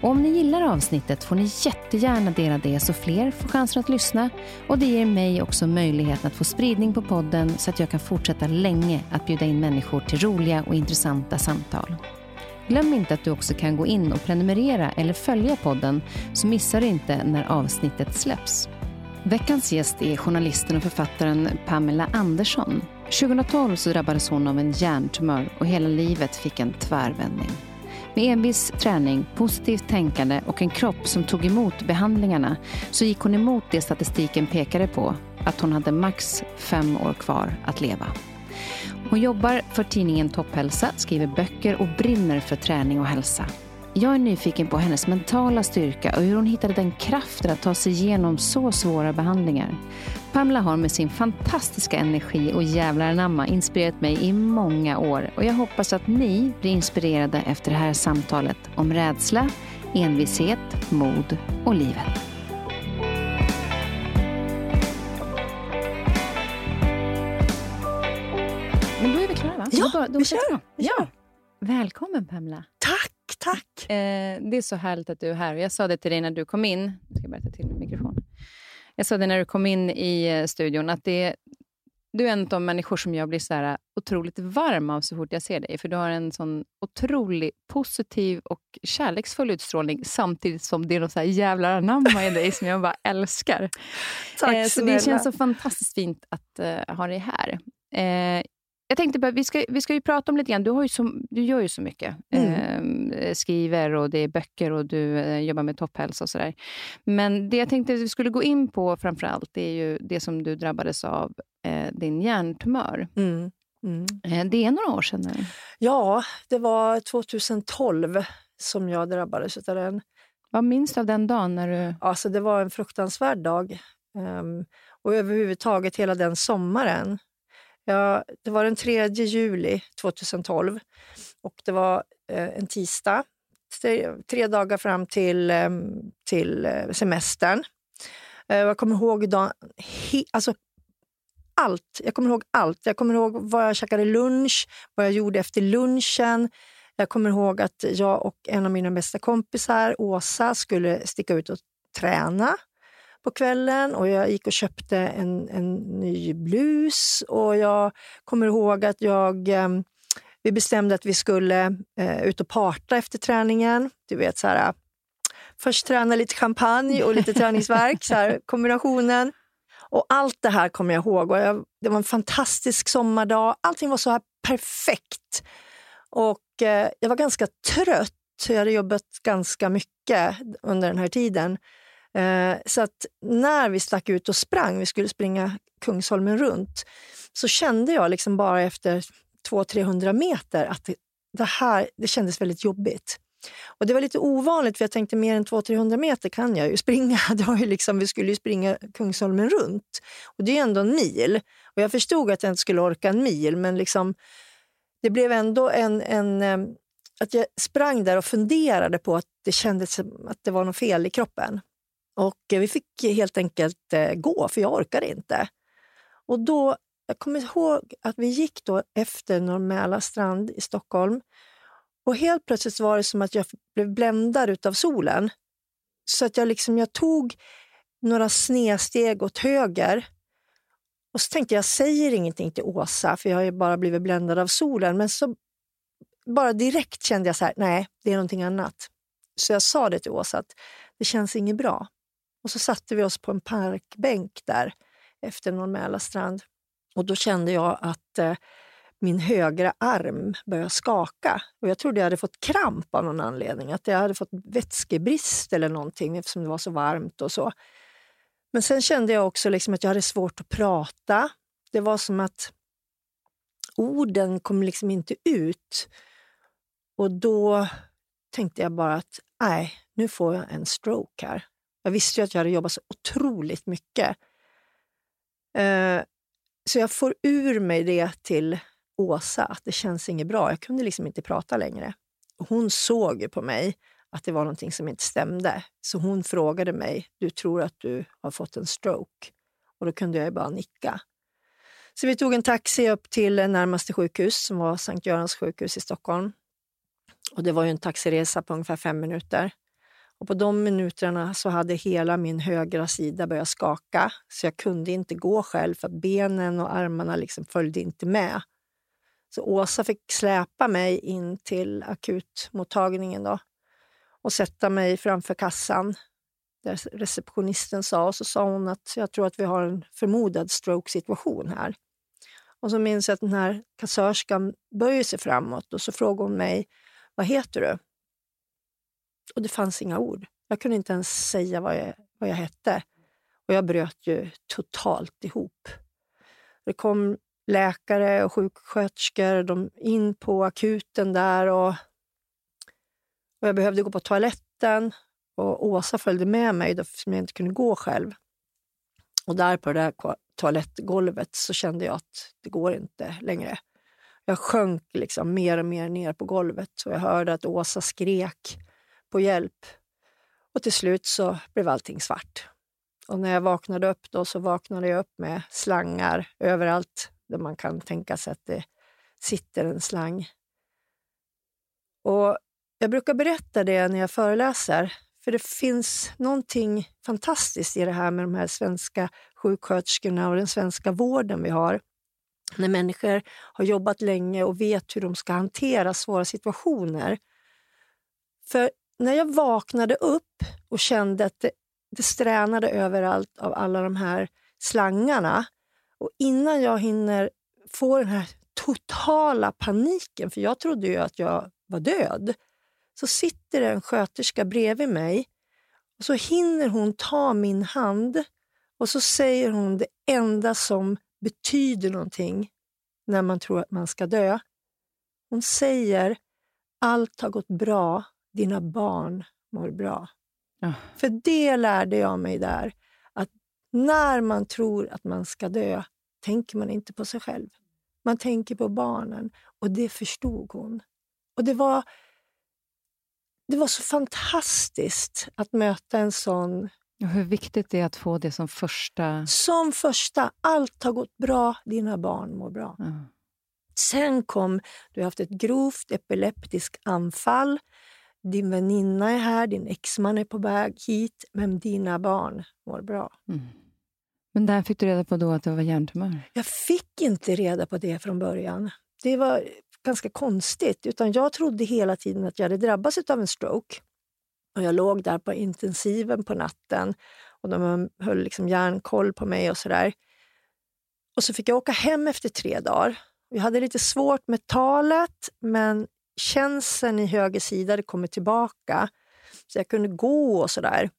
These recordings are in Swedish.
Och om ni gillar avsnittet får ni jättegärna dela det så fler får chansen att lyssna och det ger mig också möjligheten att få spridning på podden så att jag kan fortsätta länge att bjuda in människor till roliga och intressanta samtal. Glöm inte att du också kan gå in och prenumerera eller följa podden så missar du inte när avsnittet släpps. Veckans gäst är journalisten och författaren Pamela Andersson. 2012 så drabbades hon av en hjärntumör och hela livet fick en tvärvändning. Med envis träning, positivt tänkande och en kropp som tog emot behandlingarna så gick hon emot det statistiken pekade på, att hon hade max fem år kvar att leva. Hon jobbar för tidningen Topphälsa, skriver böcker och brinner för träning och hälsa. Jag är nyfiken på hennes mentala styrka och hur hon hittade den kraften att ta sig igenom så svåra behandlingar. Pamela har med sin fantastiska energi och jävlar anamma inspirerat mig i många år och jag hoppas att ni blir inspirerade efter det här samtalet om rädsla, envishet, mod och livet. Men då är vi klara va? Ja, då, då vi kör. Vi Ja. kör. Välkommen Pamela. Tack. Eh, det är så härligt att du är här. Jag sa det till dig när du kom in. Jag ska berätta till min mikrofon. Jag sa det när du kom in i eh, studion, att det, du är en av de människor som jag blir så här otroligt varm av så fort jag ser dig. För du har en sån otroligt positiv och kärleksfull utstrålning samtidigt som det är något så här jävlar anamma i dig som jag bara älskar. Tack Eh, så snälla. det känns så fantastiskt fint att eh, ha dig här. Eh, jag tänkte bara, vi ska, vi ska ju prata om lite grann, du, har ju så, du gör ju så mycket. Mm. Eh, skriver och det är böcker och du eh, jobbar med topphälsa och sådär. Men det jag tänkte att vi skulle gå in på framför allt, det är ju det som du drabbades av, eh, din hjärntumör. Mm. Mm. Eh, det är några år sedan nu. Ja, det var 2012 som jag drabbades av den. Vad minns du av den dagen när du... Alltså, det var en fruktansvärd dag. Ehm, och överhuvudtaget hela den sommaren. Ja, det var den 3 juli 2012 och det var eh, en tisdag. Tre, tre dagar fram till, ehm, till eh, semestern. Eh, jag kommer ihåg dagen, he, alltså allt. Jag kommer ihåg allt. Jag kommer ihåg vad jag käkade lunch, vad jag gjorde efter lunchen. Jag kommer ihåg att jag och en av mina bästa kompisar, Åsa, skulle sticka ut och träna på kvällen och jag gick och köpte en, en ny blus och jag kommer ihåg att jag eh, vi bestämde att vi skulle eh, ut och parta efter träningen. Du vet så här, först träna lite champagne och lite träningsvärk, så här, kombinationen. Och allt det här kommer jag ihåg. Och jag, det var en fantastisk sommardag. Allting var så här perfekt. Och eh, jag var ganska trött. Jag hade jobbat ganska mycket under den här tiden. Eh, så att när vi stack ut och sprang, vi skulle springa Kungsholmen runt, så kände jag liksom bara efter 200-300 meter att det, det här det kändes väldigt jobbigt. Och Det var lite ovanligt, för jag tänkte mer än 200-300 meter kan jag ju springa. Det var ju liksom, vi skulle ju springa Kungsholmen runt. Och Det är ändå en mil. Och Jag förstod att jag inte skulle orka en mil, men liksom, det blev ändå en, en eh, att jag sprang där och funderade på att det kändes som att det var något fel i kroppen. Och eh, vi fick helt enkelt eh, gå, för jag orkade inte. Och då, jag kommer ihåg att vi gick då efter Norr strand i Stockholm. Och helt plötsligt var det som att jag blev bländad av solen. Så att jag, liksom, jag tog några snedsteg åt höger. Och så tänkte jag, jag säger ingenting till Åsa, för jag har ju bara blivit bländad av solen. Men så bara direkt kände jag så här, nej, det är någonting annat. Så jag sa det till Åsa, att det känns inget bra. Och så satte vi oss på en parkbänk där efter Norr Mälarstrand. Och då kände jag att eh, min högra arm började skaka. Och jag trodde jag hade fått kramp av någon anledning. Att jag hade fått vätskebrist eller någonting eftersom det var så varmt och så. Men sen kände jag också liksom att jag hade svårt att prata. Det var som att orden kom liksom inte ut. Och då tänkte jag bara att nej, nu får jag en stroke här. Jag visste ju att jag hade jobbat så otroligt mycket. Eh, så jag får ur mig det till Åsa, att det känns inget bra. Jag kunde liksom inte prata längre. Hon såg på mig att det var någonting som inte stämde. Så hon frågade mig, du tror att du har fått en stroke? Och då kunde jag bara nicka. Så vi tog en taxi upp till närmaste sjukhus som var Sankt Görans sjukhus i Stockholm. Och det var ju en taxiresa på ungefär fem minuter. Och på de minuterna så hade hela min högra sida börjat skaka så jag kunde inte gå själv för benen och armarna liksom följde inte med. Så Åsa fick släpa mig in till akutmottagningen då, och sätta mig framför kassan där receptionisten sa. Och så sa hon att jag tror att vi har en förmodad stroke-situation här. Och så minns jag att den här kassörskan böjer sig framåt och så frågar hon mig, vad heter du? Och det fanns inga ord. Jag kunde inte ens säga vad jag, vad jag hette. Och jag bröt ju totalt ihop. Det kom läkare och sjuksköterskor de in på akuten där och, och jag behövde gå på toaletten. Och Åsa följde med mig eftersom jag inte kunde gå själv. Och där på det där toalettgolvet så kände jag att det går inte längre. Jag sjönk liksom mer och mer ner på golvet och jag hörde att Åsa skrek på hjälp. Och till slut så blev allting svart. Och när jag vaknade upp då så vaknade jag upp med slangar överallt där man kan tänka sig att det sitter en slang. Och jag brukar berätta det när jag föreläser, för det finns någonting fantastiskt i det här med de här svenska sjuksköterskorna och den svenska vården vi har. När människor har jobbat länge och vet hur de ska hantera svåra situationer. För när jag vaknade upp och kände att det, det stränade överallt av alla de här slangarna och innan jag hinner få den här totala paniken, för jag trodde ju att jag var död, så sitter det en sköterska bredvid mig och så hinner hon ta min hand och så säger hon det enda som betyder någonting när man tror att man ska dö. Hon säger allt har gått bra, dina barn mår bra. Ja. För det lärde jag mig där, att när man tror att man ska dö tänker man inte på sig själv. Man tänker på barnen och det förstod hon. Och det var, det var så fantastiskt att möta en sån... Och hur viktigt det är att få det som första... Som första. Allt har gått bra, dina barn mår bra. Mm. Sen kom, du har haft ett grovt epileptiskt anfall. Din väninna är här, din exman är på väg hit, men dina barn mår bra. Mm. Men där fick du reda på då att det var hjärntumör? Jag fick inte reda på det från början. Det var ganska konstigt. Utan Jag trodde hela tiden att jag hade drabbats av en stroke. Och Jag låg där på intensiven på natten och de höll liksom järnkoll på mig och sådär. Och så fick jag åka hem efter tre dagar. Jag hade lite svårt med talet, men känseln i höger sida hade kommit tillbaka. Så jag kunde gå och sådär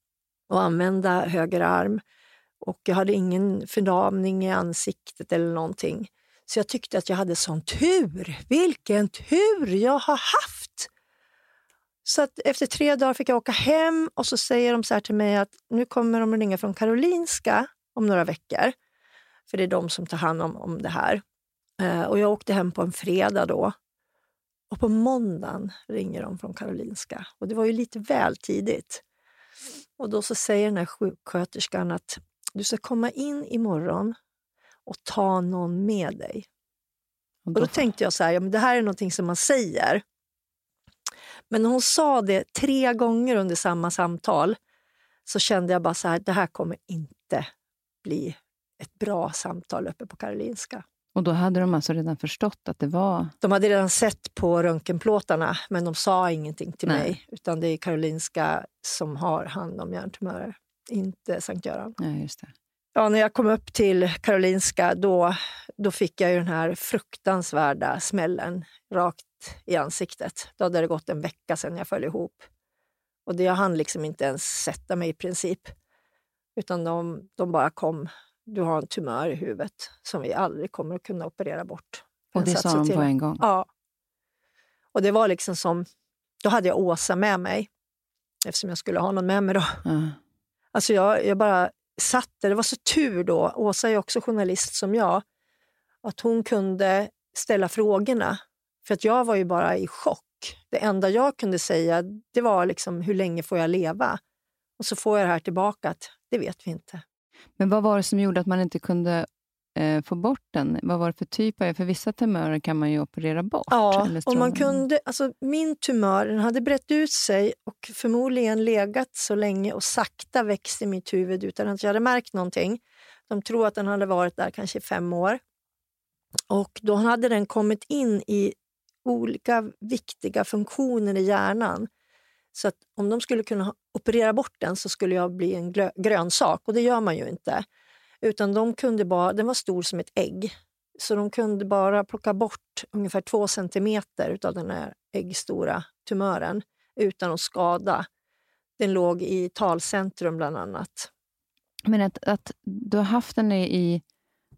och använda höger arm. Och jag hade ingen förlamning i ansiktet eller någonting. Så jag tyckte att jag hade sån tur. Vilken tur jag har haft! Så att efter tre dagar fick jag åka hem och så säger de så till mig att nu kommer de att ringa från Karolinska om några veckor. För det är de som tar hand om, om det här. Eh, och jag åkte hem på en fredag då. Och på måndagen ringer de från Karolinska. Och det var ju lite väl tidigt. Och då så säger den här sjuksköterskan att du ska komma in imorgon och ta någon med dig. Och då tänkte jag så här, ja, men det här är någonting som man säger. Men när hon sa det tre gånger under samma samtal så kände jag bara så här, det här kommer inte bli ett bra samtal uppe på Karolinska. Och då hade de alltså redan förstått att det var... De hade redan sett på röntgenplåtarna, men de sa ingenting till Nej. mig. Utan det är Karolinska som har hand om hjärntumörer, inte Sankt Göran. Ja, just det. Ja, när jag kom upp till Karolinska då, då fick jag ju den här fruktansvärda smällen rakt i ansiktet. Då hade det gått en vecka sedan jag föll ihop. Och det, jag hann liksom inte ens sätta mig i princip. Utan de, de bara kom. Du har en tumör i huvudet som vi aldrig kommer att kunna operera bort. Och det sa de på en gång? Ja. Och det var liksom som... Då hade jag Åsa med mig, eftersom jag skulle ha någon med mig. då. Mm. Alltså jag, jag bara satt där. Det var så tur då, Åsa är också journalist som jag, att hon kunde ställa frågorna. För att jag var ju bara i chock. Det enda jag kunde säga det var liksom, hur länge får jag leva? Och så får jag det här tillbaka att det vet vi inte. Men vad var det som gjorde att man inte kunde eh, få bort den? Vad var det för typ av... För vissa tumörer kan man ju operera bort. Ja, och man kunde, alltså min tumör den hade brett ut sig och förmodligen legat så länge och sakta växt i mitt huvud utan att jag hade märkt någonting. De tror att den hade varit där kanske i fem år. Och då hade den kommit in i olika viktiga funktioner i hjärnan. Så att om de skulle kunna operera bort den så skulle jag bli en grönsak och det gör man ju inte. Utan de kunde bara, den var stor som ett ägg. Så de kunde bara plocka bort ungefär två centimeter av den här äggstora tumören utan att skada. Den låg i talcentrum bland annat. Men att, att du har haft den i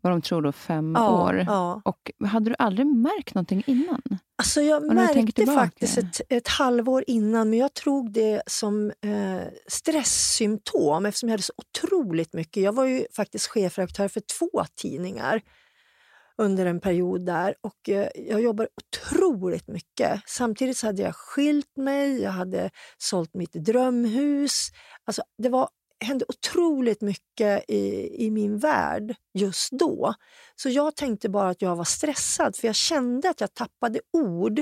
vad de tror då, fem ja, år. Ja. Och hade du aldrig märkt någonting innan? Alltså jag märkte faktiskt ett, ett halvår innan, men jag tog det som eh, stresssymptom eftersom jag hade så otroligt mycket. Jag var ju faktiskt chefredaktör för två tidningar under en period där och eh, jag jobbade otroligt mycket. Samtidigt hade jag skilt mig, jag hade sålt mitt drömhus. Alltså, det var hände otroligt mycket i, i min värld just då. Så jag tänkte bara att jag var stressad för jag kände att jag tappade ord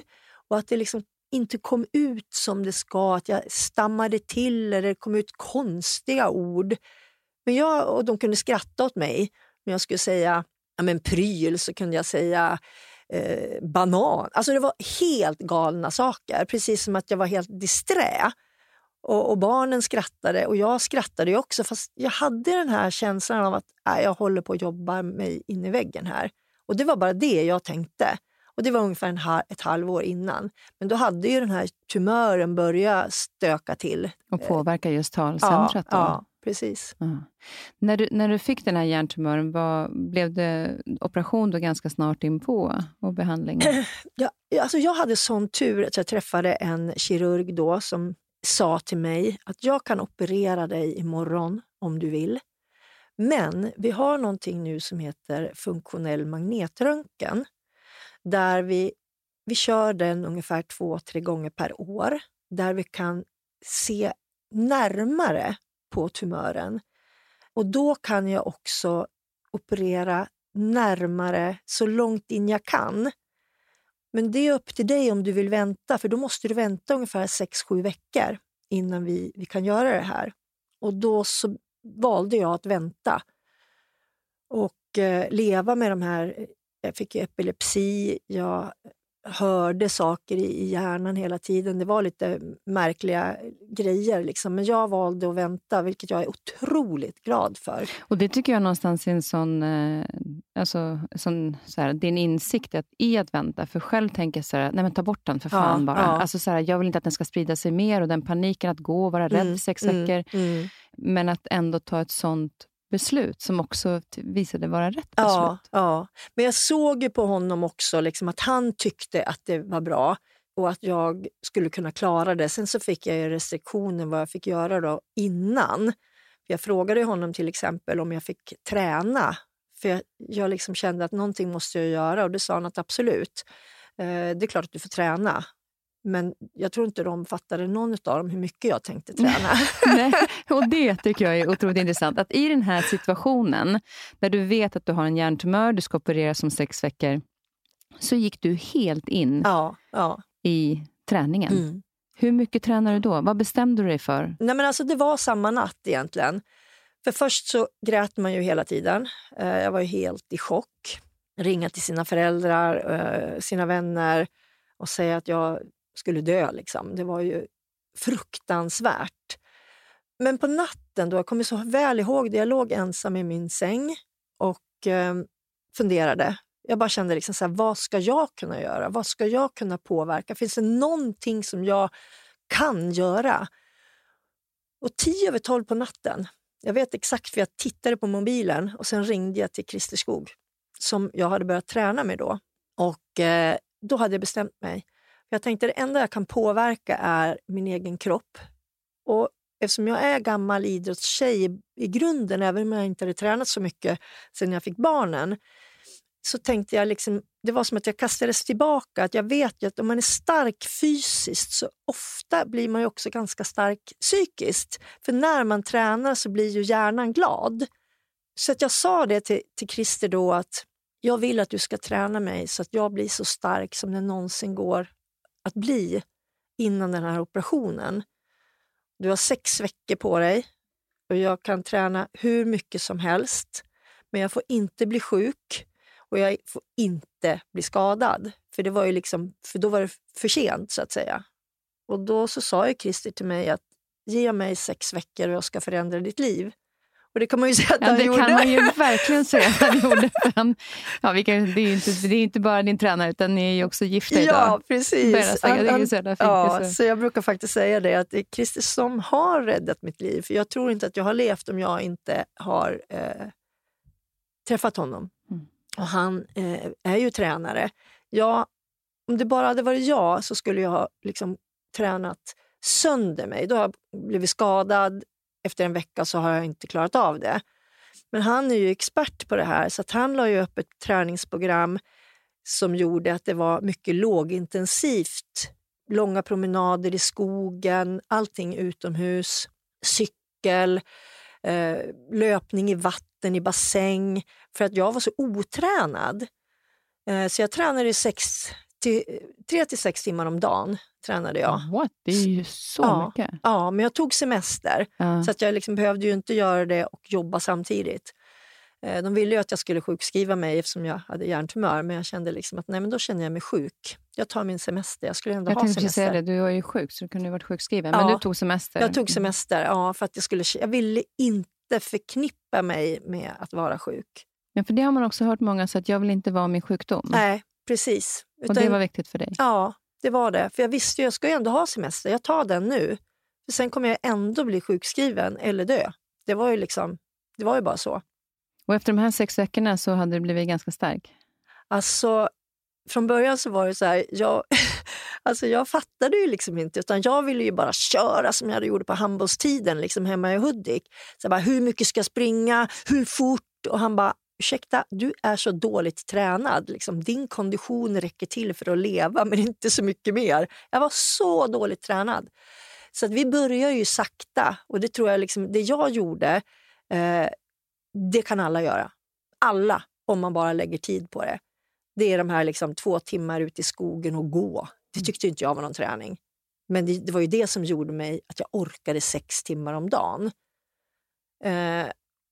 och att det liksom inte kom ut som det ska, att jag stammade till eller det kom ut konstiga ord. Men jag, och de kunde skratta åt mig. När jag skulle säga ja, men pryl så kunde jag säga eh, banan. Alltså det var helt galna saker, precis som att jag var helt disträ. Och, och, barnen skrattade och jag skrattade också fast jag hade den här känslan av att äh, jag håller på att jobba mig in i väggen här. Och det var bara det jag tänkte. Och Det var ungefär en, ett halvår innan. Men då hade ju den här tumören börjat stöka till. Och påverka just talcentret? Ja, ja precis. Ja. När, du, när du fick den här hjärntumören, var, blev det operation då ganska snart inpå och behandling? Ja, alltså jag hade sån tur att jag träffade en kirurg då som sa till mig att jag kan operera dig imorgon om du vill. Men vi har någonting nu som heter funktionell magnetröntgen där vi, vi kör den ungefär två, tre gånger per år där vi kan se närmare på tumören. Och då kan jag också operera närmare så långt in jag kan. Men det är upp till dig om du vill vänta, för då måste du vänta ungefär 6-7 veckor innan vi, vi kan göra det här. Och då så valde jag att vänta och eh, leva med de här... Jag fick epilepsi, jag hörde saker i hjärnan hela tiden. Det var lite märkliga grejer. Liksom. Men jag valde att vänta, vilket jag är otroligt glad för. Och Det tycker jag någonstans är en sån, eh, alltså, sån så här, din insikt att, i att vänta. För själv tänker jag så här, nej men ta bort den för fan ja, bara. Ja. Alltså, så här, jag vill inte att den ska sprida sig mer och den paniken att gå och vara rädd mm, sex mm, veckor. Mm. Men att ändå ta ett sånt beslut som också visade vara rätt beslut. Ja, ja. men jag såg ju på honom också liksom att han tyckte att det var bra och att jag skulle kunna klara det. Sen så fick jag restriktioner vad jag fick göra då innan. Jag frågade honom till exempel om jag fick träna. För jag, jag liksom kände att någonting måste jag göra och det sa han att absolut. Eh, det är klart att du får träna. Men jag tror inte de fattade någon av dem hur mycket jag tänkte träna. Nej, och Det tycker jag är otroligt intressant. Att I den här situationen, där du vet att du har en hjärntumör, du ska opereras om sex veckor, så gick du helt in ja, ja. i träningen. Mm. Hur mycket tränar du då? Vad bestämde du dig för? Nej, men alltså, det var samma natt egentligen. För först så grät man ju hela tiden. Eh, jag var ju helt i chock. Ringa till sina föräldrar, eh, sina vänner och säga att jag skulle dö. Liksom. Det var ju fruktansvärt. Men på natten, då, jag kommer så väl ihåg det, jag låg ensam i min säng och eh, funderade. Jag bara kände, liksom så här, vad ska jag kunna göra? Vad ska jag kunna påverka? Finns det någonting som jag kan göra? Och tio över tolv på natten, jag vet exakt för jag tittade på mobilen och sen ringde jag till Christer Skog som jag hade börjat träna med då. Och eh, då hade jag bestämt mig. Jag tänkte det enda jag kan påverka är min egen kropp. Och eftersom jag är gammal idrottstjej i, grunden, även om jag inte hade tränat så mycket sedan jag fick barnen, så tänkte jag liksom, det var som att jag kastades tillbaka. Att jag vet ju att om man är stark fysiskt så ofta blir man ju också ganska stark psykiskt. För när man tränar så blir ju hjärnan glad. Så att jag sa det till, till Christer då att jag vill att du ska träna mig så att jag blir så stark som det någonsin går att bli innan den här operationen. Du har sex veckor på dig och jag kan träna hur mycket som helst. Men jag får inte bli sjuk och jag får inte bli skadad. För, det var ju liksom, för då var det för sent, så att säga. Och då så sa ju Christer till mig att ge mig sex veckor och jag ska förändra ditt liv. Och det kan man ju säga att ja, han det gjorde. kan man ju verkligen säga att han gjorde. Han, ja, vi kan, det, är inte, det är inte bara din tränare, utan ni är ju också gifta idag. Ja, precis. Jag det är så ja, Det så- så jag brukar faktiskt säga det, att det är Christer som har räddat mitt liv. För jag tror inte att jag har levt om jag inte har eh, träffat honom. Mm. Och han eh, är ju tränare. Ja, om det bara hade varit jag så skulle jag ha liksom, tränat sönder mig. Då har jag blivit skadad. Efter en vecka så har jag inte klarat av det. Men han är ju expert på det här så att han la ju upp ett träningsprogram som gjorde att det var mycket lågintensivt. Långa promenader i skogen, allting utomhus, cykel, eh, löpning i vatten, i bassäng. För att jag var så otränad. Eh, så jag tränade i sex till, tre till sex timmar om dagen. tränade jag. What? Det är ju så Ja. mycket. Ja, men jag tog semester. Ja. Så att jag liksom behövde ju inte göra det och jobba samtidigt. Eh, De ville ju att jag skulle sjukskriva mig eftersom jag hade hjärntumör men jag kände liksom att nej, men då känner jag mig sjuk. Jag tar min semester. Jag skulle ändå jag ha semester. säga det, du var ju sjuk så du kunde ju varit sjukskriven. Ja. Men du tog semester. Jag tog semester ja, för att jag, skulle, jag ville inte förknippa mig med att vara sjuk. Men för det har man också hört många säga att jag vill inte vara min sjukdom. Nej, precis. Och det var viktigt för dig. Ja, det var det. För jag visste ju jag ska ju ändå ha semester. Jag tar den nu. För sen kommer jag ändå bli sjukskriven eller dö. Det var ju liksom, det var ju bara så. Och efter de här sex veckorna så hade du blivit ganska stark. Alltså, från början så var det så här, jag, alltså jag fattade ju liksom inte utan jag ville ju bara köra som jag gjorde på handbollstiden liksom hemma i Hudik. Så bara, hur mycket ska jag springa? Hur fort? Och han bara, ursäkta, du är så dåligt tränad. Liksom, din kondition räcker till för att leva men inte så mycket mer. Jag var så dåligt tränad. Så att vi börjar ju sakta och det tror jag liksom, det jag gjorde, eh, det kan alla göra. Alla, om man bara lägger tid på det. Det är de här liksom två timmar ute i skogen och gå. Det tyckte inte jag var någon träning. Men det, det var ju det som gjorde mig att jag orkade sex timmar om dagen. Eh,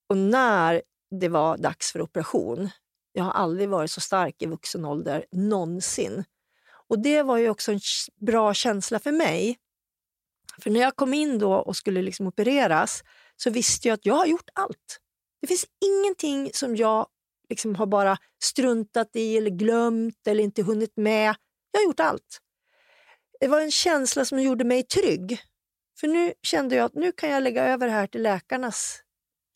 och när det var dags för operation, jag har aldrig varit så stark i vuxen ålder någonsin. Och det var ju också en bra känsla för mig. För när jag kom in då och skulle liksom opereras så visste jag att jag har gjort allt. Det finns ingenting som jag liksom har bara struntat i eller glömt eller inte hunnit med. Jag har gjort allt. Det var en känsla som gjorde mig trygg. För nu kände jag att nu kan jag lägga över det här till läkarnas,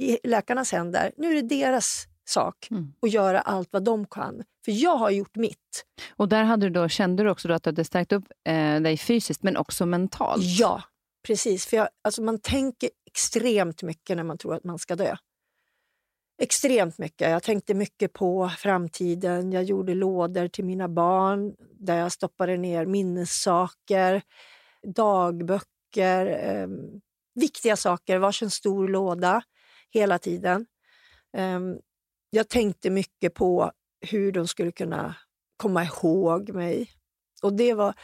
i läkarnas händer. Nu är det deras sak Mm. att göra allt vad de kan. För jag har gjort mitt. Och där hade du då, kände du också då att du hade stärkt upp eh, dig fysiskt men också mentalt? Ja, precis. För jag, alltså man tänker extremt mycket när man tror att man ska dö. extremt mycket. Jag tänkte mycket på framtiden. Jag gjorde lådor till mina barn där jag stoppade ner minnessaker, dagböcker, eh, viktiga saker, varsin stor låda hela tiden. Eh, jag tänkte mycket på hur de skulle kunna komma ihåg mig. Och det var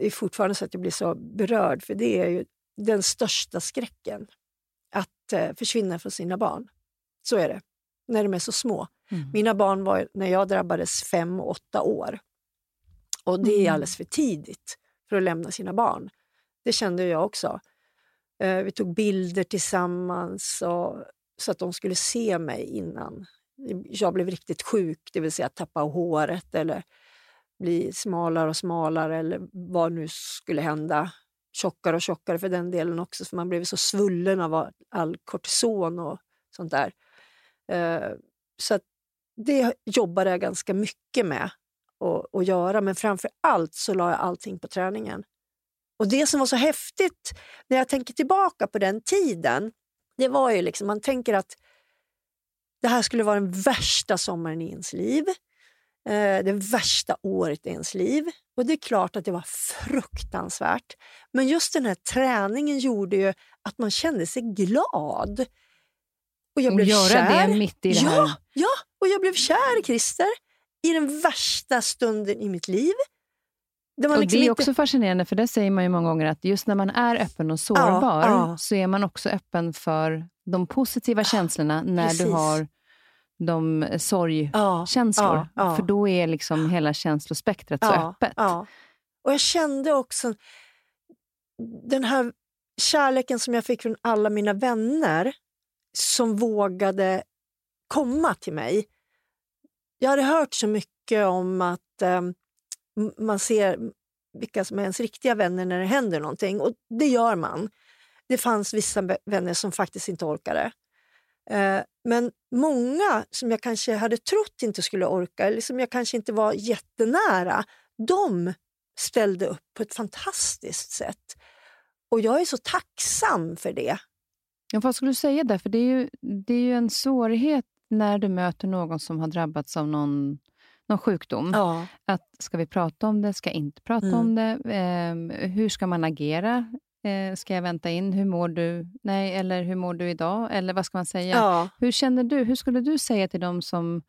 det är fortfarande så att jag blir så berörd, för det är ju den största skräcken. Att eh, försvinna från sina barn. Så är det, när de är så små. Mm. Mina barn var, när jag drabbades, fem och åtta år. Och det är mm. alldeles för tidigt för att lämna sina barn. Det kände jag också. Eh, vi tog bilder tillsammans och, så att de skulle se mig innan jag blev riktigt sjuk, det vill säga tappa håret eller bli smalare och smalare eller vad nu skulle hända. Tjockare och tjockare för den delen också, för man blev så svullen av all kortison och sånt där. Eh, så det jobbade jag ganska mycket med att, att göra, men framför allt så la jag allting på träningen. Och det som var så häftigt när jag tänker tillbaka på den tiden, det var ju liksom, man tänker att det här skulle vara den värsta sommaren i ens liv. Eh, det värsta året i ens liv. Och det är klart att det var fruktansvärt. Men just den här träningen gjorde ju att man kände sig glad. Och jag blev och göra kär. det mitt i det här. Ja, ja, och jag blev kär i Christer i den värsta stunden i mitt liv. Det, och liksom det är också fascinerande, för det säger man ju många gånger att just när man är öppen och sårbar ja, ja. så är man också öppen för de positiva känslorna när Precis. du har de sorgkänslor. Ja, för då är liksom hela känslospektrat så öppet. Och jag kände också den här kärleken som jag fick från alla mina vänner som vågade komma till mig. Jag hade hört så mycket om att eh, man ser vilka som är ens riktiga vänner när det händer någonting. Och det gör man. Det fanns vissa vänner som faktiskt inte orkade. Eh, men många som jag kanske hade trott inte skulle orka, eller som jag kanske inte var jättenära, de ställde upp på ett fantastiskt sätt. Och jag är så tacksam för det. Ja, vad skulle du säga där? För det är, ju, det är ju en svårighet när du möter någon som har drabbats av någon någon sjukdom. Ja. Att, ska vi prata om det? Ska jag inte prata mm. om det? Eh, hur ska man agera? Eh, ska jag vänta in? Hur mår du? Nej, eller hur mår du idag? Eller vad ska man säga? Ja. Hur känner du? Hur skulle du säga till dem som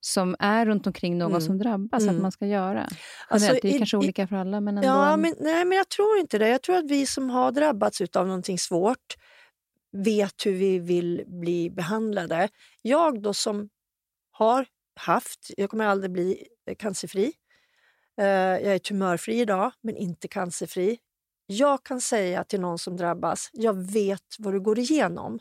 som är runt omkring någon mm. som drabbas, mm. att man ska göra? Alltså, det är i, kanske olika för alla, men ändå... Ja, men, nej, men jag tror inte det. Jag tror att vi som har drabbats av någonting svårt vet hur vi vill bli behandlade. Jag då som har haft. Jag kommer aldrig bli eh, cancerfri. Eh, jag är tumörfri idag, men inte cancerfri. Jag kan säga till någon som drabbas, jag vet vad du går igenom.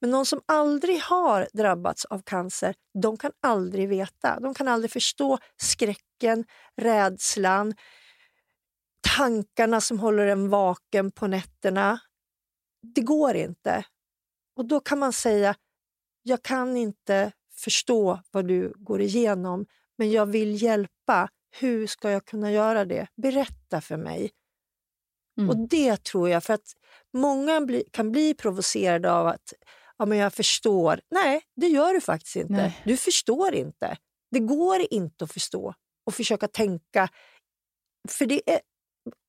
Men någon som aldrig har drabbats av cancer, de kan aldrig veta. De kan aldrig förstå skräcken, rädslan, tankarna som håller en vaken på nätterna. Det går inte. Och då kan man säga, jag kan inte förstå vad du går igenom, men jag vill hjälpa. Hur ska jag kunna göra det? Berätta för mig. Mm. Och det tror jag, för att många bli, kan bli provocerade av att ja, men jag förstår. Nej, det gör du faktiskt inte. Nej. Du förstår inte. Det går inte att förstå och försöka tänka. För det är,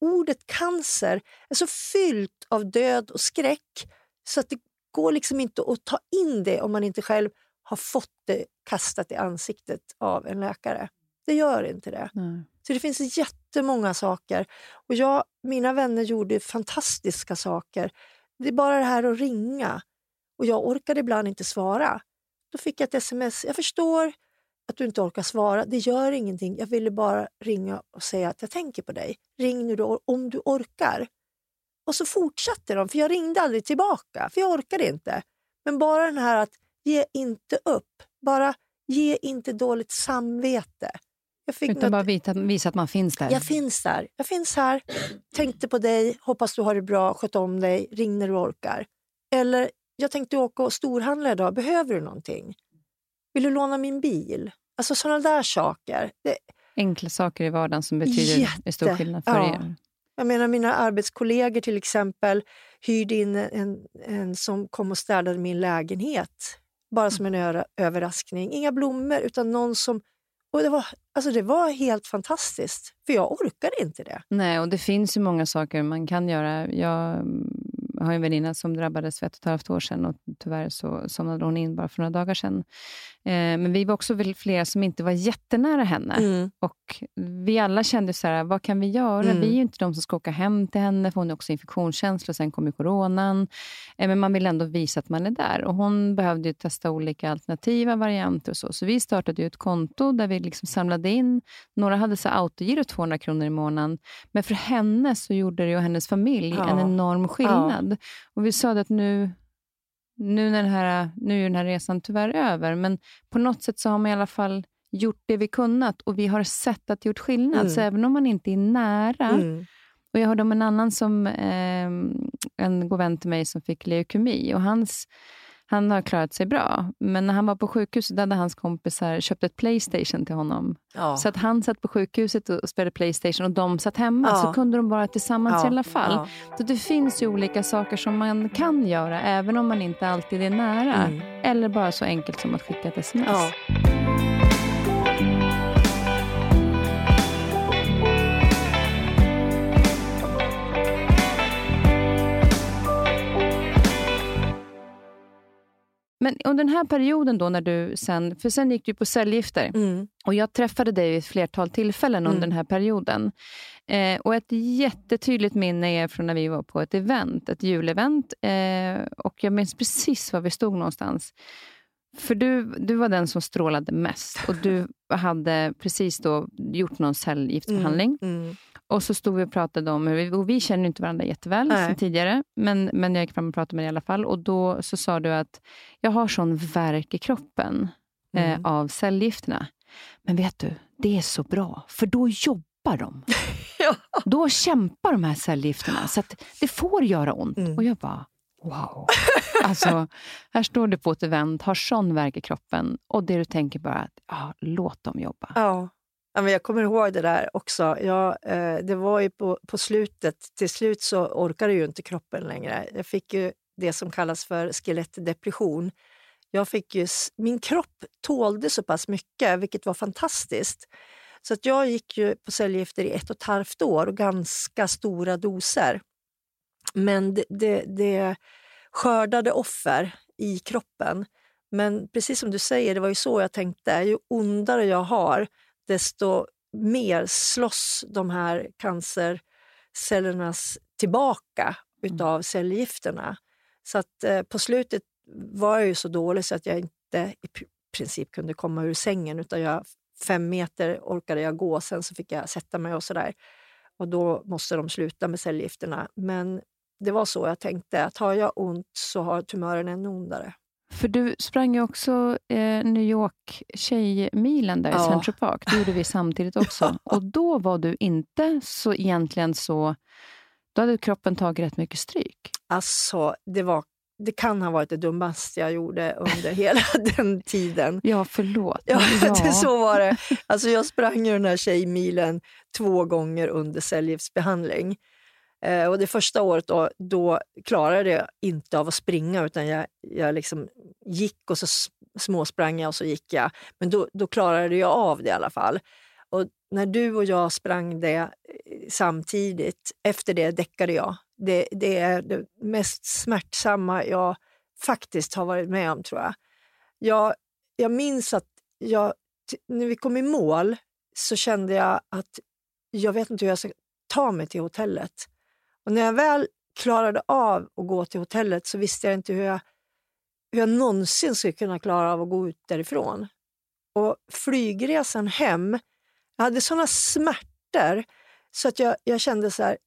ordet cancer är så fyllt av död och skräck så att det går liksom inte att ta in det om man inte själv har fått det kastat i ansiktet av en läkare. Det gör inte det. Nej. Så det finns jättemånga saker. Och jag, mina vänner gjorde fantastiska saker. Det är bara det här att ringa. Och jag orkade ibland inte svara. Då fick jag ett sms. Jag förstår att du inte orkar svara. Det gör ingenting. Jag ville bara ringa och säga att jag tänker på dig. Ring nu då, om du orkar. Och så fortsatte de, för jag ringde aldrig tillbaka, för jag orkade inte. Men bara den här att Ge inte upp. Bara ge inte dåligt samvete. Jag fick Utan något... bara visa, att man finns där. Jag finns där. Jag finns här. Tänkte på dig. Hoppas du har det bra. Sköt om dig. Ring när du orkar. Eller, jag tänkte åka och storhandla idag. Behöver du någonting? Vill du låna min bil? Alltså sådana där saker. Det... Enkla saker i vardagen som betyder Jätte... stor skillnad för ja. er. Jag menar mina arbetskollegor till exempel hyrde in en, en som kom och städade min lägenhet bara som en ö- överraskning. Inga blommor, utan någon som... Och det, var, alltså det var helt fantastiskt, för jag orkade inte det. Nej, och det finns ju många saker man kan göra. Jag har en väninna som drabbades för ett och ett halvt år sedan och tyvärr så somnade hon in bara för några dagar sedan. Eh, men vi var också väl flera som inte var jättenära henne. Mm. Och vi alla kände så här, vad kan vi göra? Mm. Vi är ju inte de som ska åka hem till henne, för hon är också infektionskänslig och sen kom ju coronan. Eh, men man vill ändå visa att man är där. Och hon behövde ju testa olika alternativa varianter och så. Så vi startade ju ett konto där vi liksom samlade in, några hade så autogiro 200 kronor i månaden. Men för henne så gjorde det och hennes familj Ja. en enorm skillnad. Och vi sa att nu, nu, när den här, nu är den här resan tyvärr över, men på något sätt så har man i alla fall gjort det vi kunnat och vi har sett att det gjort skillnad. Mm. Så även om man inte är nära. Mm. Och Jag hörde om en annan som, eh, en god vän till mig som fick leukemi. Och hans, han har klarat sig bra, men när han var på sjukhuset hade hans kompisar köpt ett Playstation till honom. Ja. Så att han satt på sjukhuset och spelade Playstation och de satt hemma, Ja. så kunde de vara tillsammans Ja, i alla fall. Så det finns ju olika saker som man kan göra, även om man inte alltid är nära. Mm. Eller bara så enkelt som att skicka ett sms. Men under den här perioden då, när du sen, för sen gick du på cellgifter. Mm. Och Jag träffade dig vid ett flertal tillfällen under Mm. den här perioden. Eh, och Ett jättetydligt minne är från när vi var på ett event, ett julevent. Eh, och Jag minns precis var vi stod någonstans. För du, du var den som strålade mest och du hade precis då gjort någon cellgiftsbehandling. Mm. Och så stod vi och pratade om, hur vi, och vi känner inte varandra jätteväl Nej. sen tidigare, men, men jag gick fram och pratade med dig i alla fall. Och då så sa du att jag har sån värk i kroppen eh, Mm. av cellgifterna. Men vet du, det är så bra, för då jobbar de. Ja. Då kämpar de här cellgifterna, så att det får göra ont. Mm. Och jag bara, wow. Alltså, här står du på ett event, har sån värk i kroppen och det du tänker bara, att, ja, låt dem jobba. Ja. Ja, men jag kommer ihåg det där också. Jag, eh, det var ju på, på slutet, till slut så orkade ju inte kroppen längre. Jag fick ju det som kallas för skelettdepression. Jag fick ju, min kropp tålde så pass mycket, vilket var fantastiskt. Så att jag gick ju på cellgifter i ett och ett halvt år och ganska stora doser. Men det, det, det skördade offer i kroppen. Men precis som du säger, det var ju så jag tänkte. Ju ondare jag har, desto mer slåss de här cancercellernas tillbaka utav cellgifterna. Så att eh, på slutet var jag ju så dålig så att jag inte i pr- princip kunde komma ur sängen. Utan jag, fem meter orkade jag gå, sen så fick jag sätta mig och sådär. Och då måste de sluta med cellgifterna. Men det var så jag tänkte, att har jag ont så har tumören ännu ondare. För du sprang ju också eh, New York Tjejmilen där i Ja. Central Park. Det gjorde vi samtidigt också. Och då var du inte så egentligen så... Då hade kroppen tagit rätt mycket stryk. Alltså, det, var, det kan ha varit det dummaste jag gjorde under hela den tiden. Ja, förlåt. Ja, Men det, så var det. Alltså, jag sprang ju den här tjejmilen två gånger under cellgiftsbehandling. Eh, och det första året då, då klarade jag inte av att springa utan jag, jag liksom gick och så småsprang jag och så gick jag. Men då, då klarade jag av det i alla fall. Och när du och jag sprang det eh, samtidigt, efter det däckade jag. Det, det är det mest smärtsamma jag faktiskt har varit med om tror jag. Jag, jag minns att jag, när vi kom i mål så kände jag att jag vet inte hur jag ska ta mig till hotellet. Och när jag väl klarade av att gå till hotellet så visste jag inte hur jag, hur jag någonsin skulle kunna klara av att gå ut därifrån. Och flygresan hem, jag hade sådana smärtor så att jag, jag kände så här,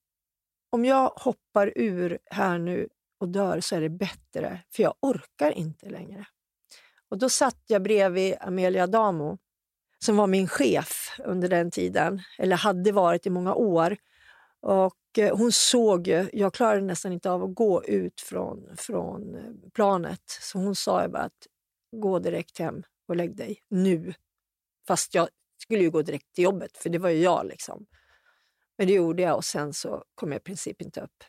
om jag hoppar ur här nu och dör så är det bättre, för jag orkar inte längre. Och då satt jag bredvid Amelia Damo som var min chef under den tiden, eller hade varit i många år. Och hon såg ju, jag klarade nästan inte av att gå ut från, från eh, planet. Så hon sa ju bara att gå direkt hem och lägg dig nu. Fast jag skulle ju gå direkt till jobbet, för det var ju jag. liksom. Men det gjorde jag och sen så kom jag i princip inte upp.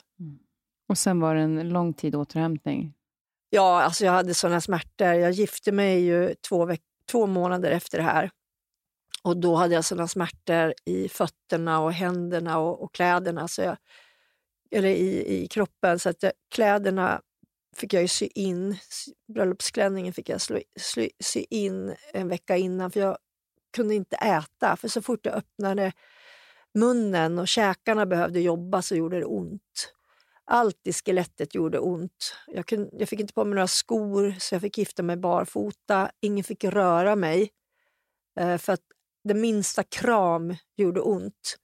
Och sen var det en lång tid återhämtning. Ja, alltså jag hade såna smärtor. Jag gifte mig ju två, veck- två månader efter det här. Och då hade jag såna smärtor i fötterna och händerna och, och kläderna. Så jag, eller i, i kroppen. Så att jag, kläderna fick jag ju sy in. Bröllopsklänningen fick jag slå, slå, sy in en vecka innan. För jag kunde inte äta. För så fort jag öppnade munnen och käkarna behövde jobba så gjorde det ont. Allt i skelettet gjorde ont. Jag, kunde, jag fick inte på mig några skor så jag fick gifta mig barfota. Ingen fick röra mig eh, för att den minsta kram gjorde ont.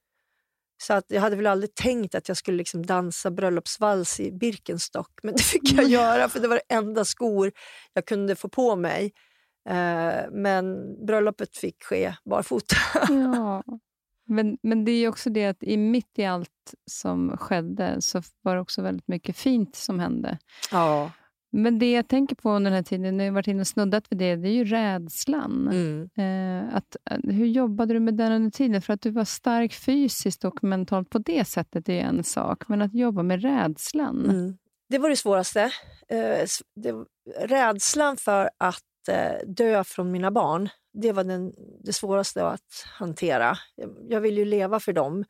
Så att jag hade väl aldrig tänkt att jag skulle liksom dansa bröllopsvals i Birkenstock, men det fick jag göra för det var det enda skor jag kunde få på mig. Eh, men bröllopet fick ske barfota. Ja. Men, men det är ju också det att i mitt i allt som skedde så var det också väldigt mycket fint som hände. Ja. Men det jag tänker på under den här tiden, när jag varit inne och snuddat vid det, det är ju rädslan. Mm. Eh, att, eh, hur jobbade du med den under tiden? För att du var stark fysiskt och mentalt på det sättet är en sak, men att jobba med rädslan. Mm. Det var det svåraste. Eh, det, rädslan för att eh, dö från mina barn, det var den, det svåraste att hantera. Jag- vill ju leva för dem.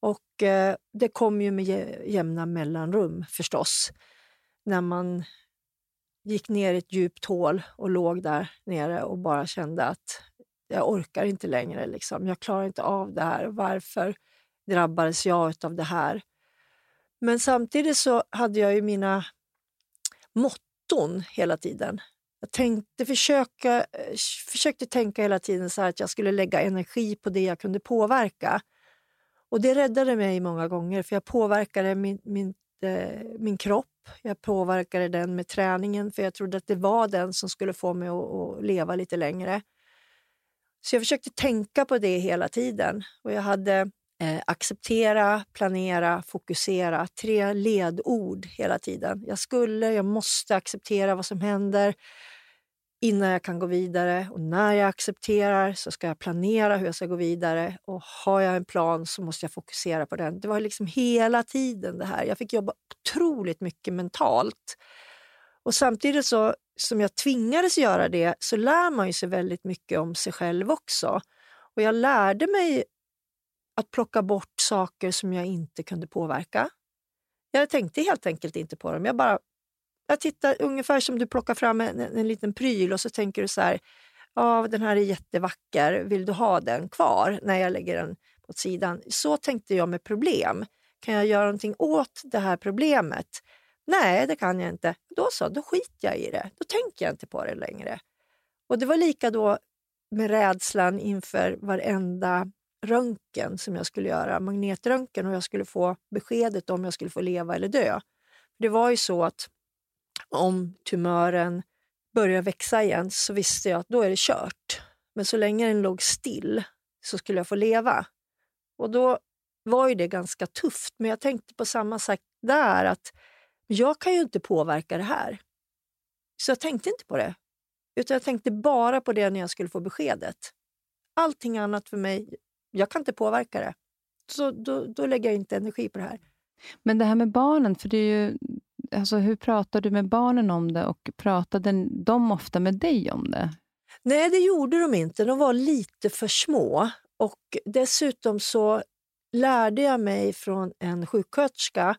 Och eh, det kom ju med jä- jämna mellanrum förstås. När man gick ner i ett djupt hål och låg där nere och bara kände att jag orkar inte längre. Liksom. Jag klarar inte av det här. Varför drabbades jag av det här? Men samtidigt så hade jag ju mina motton hela tiden. Jag tänkte försöka, försökte tänka hela tiden så här att jag skulle lägga energi på det jag kunde påverka. Och det räddade mig många gånger för jag påverkade min, min, min kropp. Jag påverkade den med träningen för jag trodde att det var den som skulle få mig att, att leva lite längre. Så jag försökte tänka på det hela tiden. Och jag hade eh, acceptera, planera, fokusera. Tre ledord hela tiden. Jag skulle, jag måste acceptera vad som händer innan jag kan gå vidare. Och när jag accepterar så ska jag planera hur jag ska gå vidare. Och har jag en plan så måste jag fokusera på den. Det var liksom hela tiden det här. Jag fick jobba otroligt mycket mentalt. Och samtidigt så, som jag tvingades göra det så lär man ju sig väldigt mycket om sig själv också. Och jag lärde mig att plocka bort saker som jag inte kunde påverka. Jag tänkte helt enkelt inte på dem. Jag bara jag tittar ungefär som du plockar fram en, en, liten pryl och så tänker du så här, ja den här är jättevacker, vill du ha den kvar när jag lägger den åt sidan? Så tänkte jag med problem. Kan jag göra någonting åt det här problemet? Nej, det kan jag inte. Då så, då skiter jag i det. Då tänker jag inte på det längre. Och det var lika då med rädslan inför varenda röntgen som jag skulle göra, magnetröntgen, och jag skulle få beskedet om jag skulle få leva eller dö. Det var ju så att om tumören börjar växa igen så visste jag att då är det kört. Men så länge den låg still så skulle jag få leva. Och då var ju det ganska tufft, men jag tänkte på samma sätt där att jag kan ju inte påverka det här. Så jag tänkte inte på det. Utan jag tänkte bara på det när jag skulle få beskedet. Allting annat för mig, jag kan inte påverka det. Så då, då lägger jag inte energi på det här. Men det här med barnen, för det är ju, alltså, hur pratade du med barnen om det och pratade de ofta med dig om det? Nej, det gjorde de inte. De var lite för små. Och dessutom så lärde jag mig från en sjuksköterska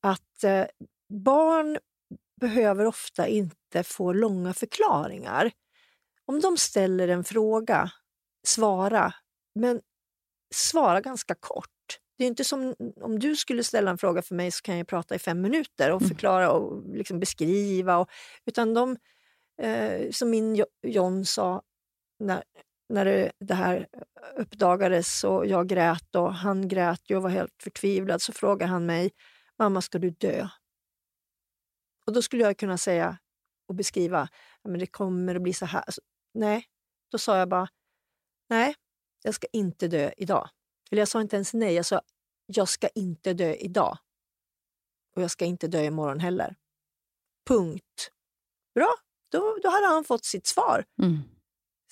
att eh, barn behöver ofta inte få långa förklaringar. Om de ställer en fråga, svara, men svara ganska kort. Det är inte som om du skulle ställa en fråga för mig så kan jag prata i fem minuter och Mm. förklara och liksom beskriva. Och, utan de, eh, som min Jo- John sa när, när det, det här uppdagades och jag grät och han grät och var helt förtvivlad så frågade han mig, mamma ska du dö? Och då skulle jag kunna säga och beskriva, men det kommer att bli så här. Alltså, nej, då sa jag bara, nej, jag ska inte dö idag. Eller jag sa inte ens nej, jag sa, jag ska inte dö idag. Och jag ska inte dö imorgon heller. Punkt. Bra, då, då hade han fått sitt svar. Mm.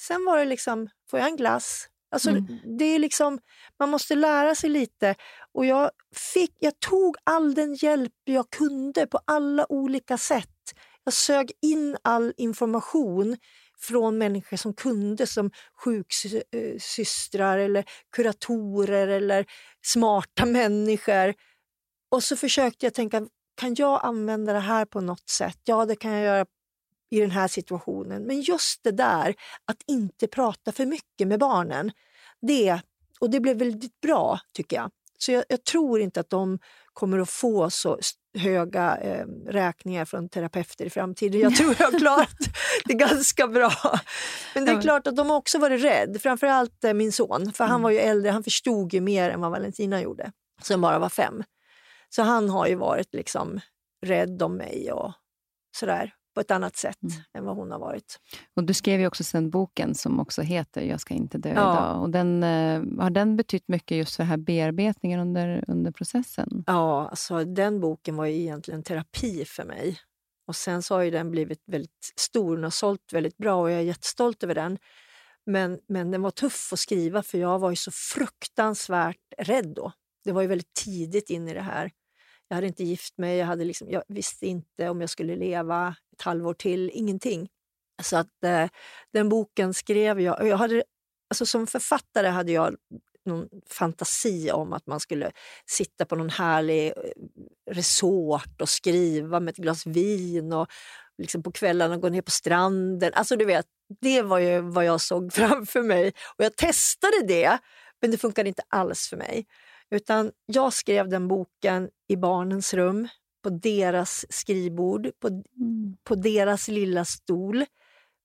Sen var det liksom, får jag en glass? Alltså, Mm. det är liksom, man måste lära sig lite. Och jag, fick, jag tog all den hjälp jag kunde på alla olika sätt. jag sög in all information från människor som kunde, som sjuksystrar eller kuratorer eller smarta människor. Och så försökte jag tänka, kan jag använda det här på något sätt? Ja, det kan jag göra i den här situationen. Men just det där att inte prata för mycket med barnen, det, och det blev väldigt bra tycker jag. Så jag, jag tror inte att de kommer att få så höga eh, räkningar från terapeuter i framtiden. Jag tror jag har klarat det ganska bra. Men det är klart att de har också varit rädda, framförallt eh, min son. För han mm. var ju äldre, han förstod ju mer än vad Valentina gjorde, som bara var fem. Så han har ju varit liksom rädd om mig och sådär på ett annat sätt mm. än vad hon har varit. Och Du skrev ju också sen boken som också heter Jag ska inte dö ja. idag. Och den, eh, har den betytt mycket just för här bearbetningen under, under processen? Ja, alltså den boken var ju egentligen terapi för mig. Och Sen så har ju den blivit väldigt stor, den har sålt väldigt bra och jag är jättestolt över den. Men, men den var tuff att skriva för jag var ju så fruktansvärt rädd då. Det var ju väldigt tidigt in i det här. Jag hade inte gift mig, jag, hade liksom, jag visste inte om jag skulle leva ett halvår till, ingenting. Så att eh, den boken skrev jag. jag hade, alltså som författare hade jag någon fantasi om att man skulle sitta på någon härlig eh, resort och skriva med ett glas vin och liksom på kvällarna gå ner på stranden. Alltså du vet, Det var ju vad jag såg framför mig. Och Jag testade det, men det funkade inte alls för mig. Utan jag skrev den boken i barnens rum, på deras skrivbord, på, mm. på deras lilla stol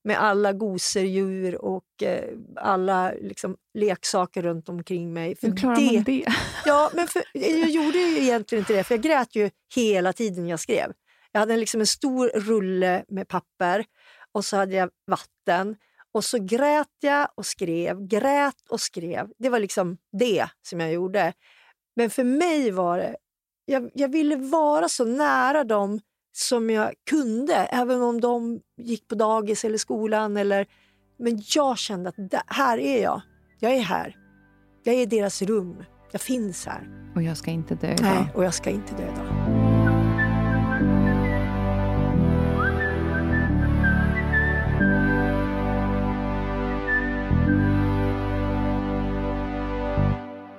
med alla gosedjur och eh, alla liksom, leksaker runt omkring mig. För Hur klarar det, man det? Ja, men för, jag gjorde ju egentligen inte det, för jag grät ju hela tiden jag skrev. Jag hade liksom en stor rulle med papper och så hade jag vatten och så grät jag och skrev, grät och skrev. Det var liksom det som jag gjorde. Men för mig var det... Jag, jag ville vara så nära dem som jag kunde, även om de gick på dagis eller skolan. Eller, men jag kände att där, här är jag. Jag är här. Jag är i deras rum. Jag finns här. Och jag ska inte dö idag. Nej, och jag ska inte dö idag.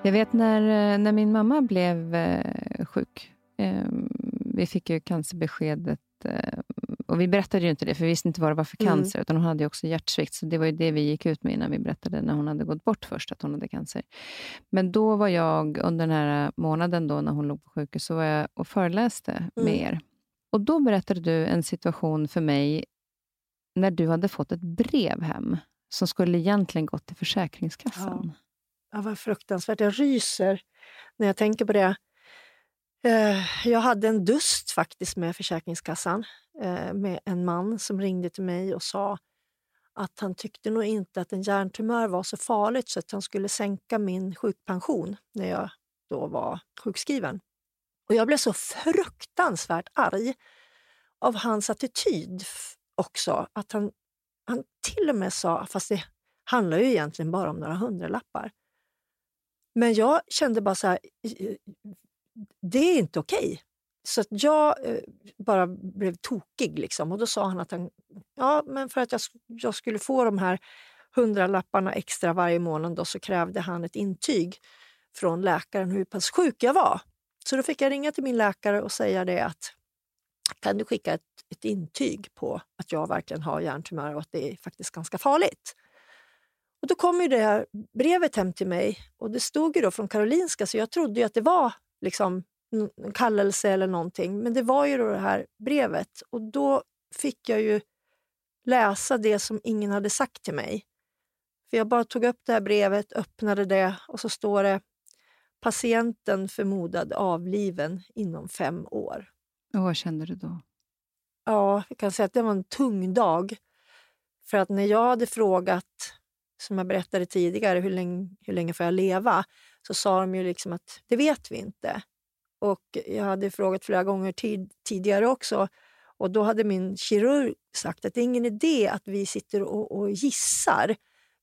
Jag vet när, eh, när min mamma blev eh, sjuk. Eh, vi fick ju cancerbeskedet. Eh, och vi berättade ju inte det, för vi visste inte vad det var för mm. cancer. Mm. Utan hon hade också hjärtsvikt, så det var ju det vi gick ut med innan vi berättade när hon hade gått bort först, att hon hade cancer. Men då var jag, under den här månaden då när hon låg på sjukhus, så var jag och föreläste mm. med er. Och då berättade du en situation för mig när du hade fått ett brev hem som skulle egentligen gått till Försäkringskassan. Ja. Ja, vad fruktansvärt. Jag ryser när jag tänker på det. Eh, jag hade en dust faktiskt med Försäkringskassan eh, med en man som ringde till mig och sa att han tyckte nog inte att en hjärntumör var så farligt så att han skulle sänka min sjukpension när jag då var sjukskriven. Och Jag blev så fruktansvärt arg av hans attityd också. Att han, han till och med sa, fast det handlar ju egentligen bara om några hundralappar, men jag kände bara så här, det är inte okej. Okay. Så att jag eh, bara blev tokig. Liksom. Och Då sa han att han, ja, men för att jag, jag skulle få de här hundralapparna extra varje månad då, så krävde han ett intyg från läkaren hur pass sjuk jag var. Så då fick jag ringa till min läkare och säga det att kan du skicka ett, ett intyg på att jag verkligen har hjärntumör och att det är faktiskt ganska farligt. Och Då kom ju det här brevet hem till mig och det stod ju då från Karolinska så jag trodde ju att det var liksom en kallelse eller någonting. Men det var ju då det här brevet och då fick jag ju läsa det som ingen hade sagt till mig. För Jag bara tog upp det här brevet, öppnade det och så står det patienten förmodad avliven inom fem år. Och vad kände du då? Ja, jag kan säga att det var en tung dag. För att när jag hade frågat som jag berättade tidigare, hur länge, hur länge får jag leva? Så sa de ju liksom att det vet vi inte. Och jag hade frågat flera gånger tid, tidigare också och då hade min kirurg sagt att det är ingen idé att vi sitter och, och gissar.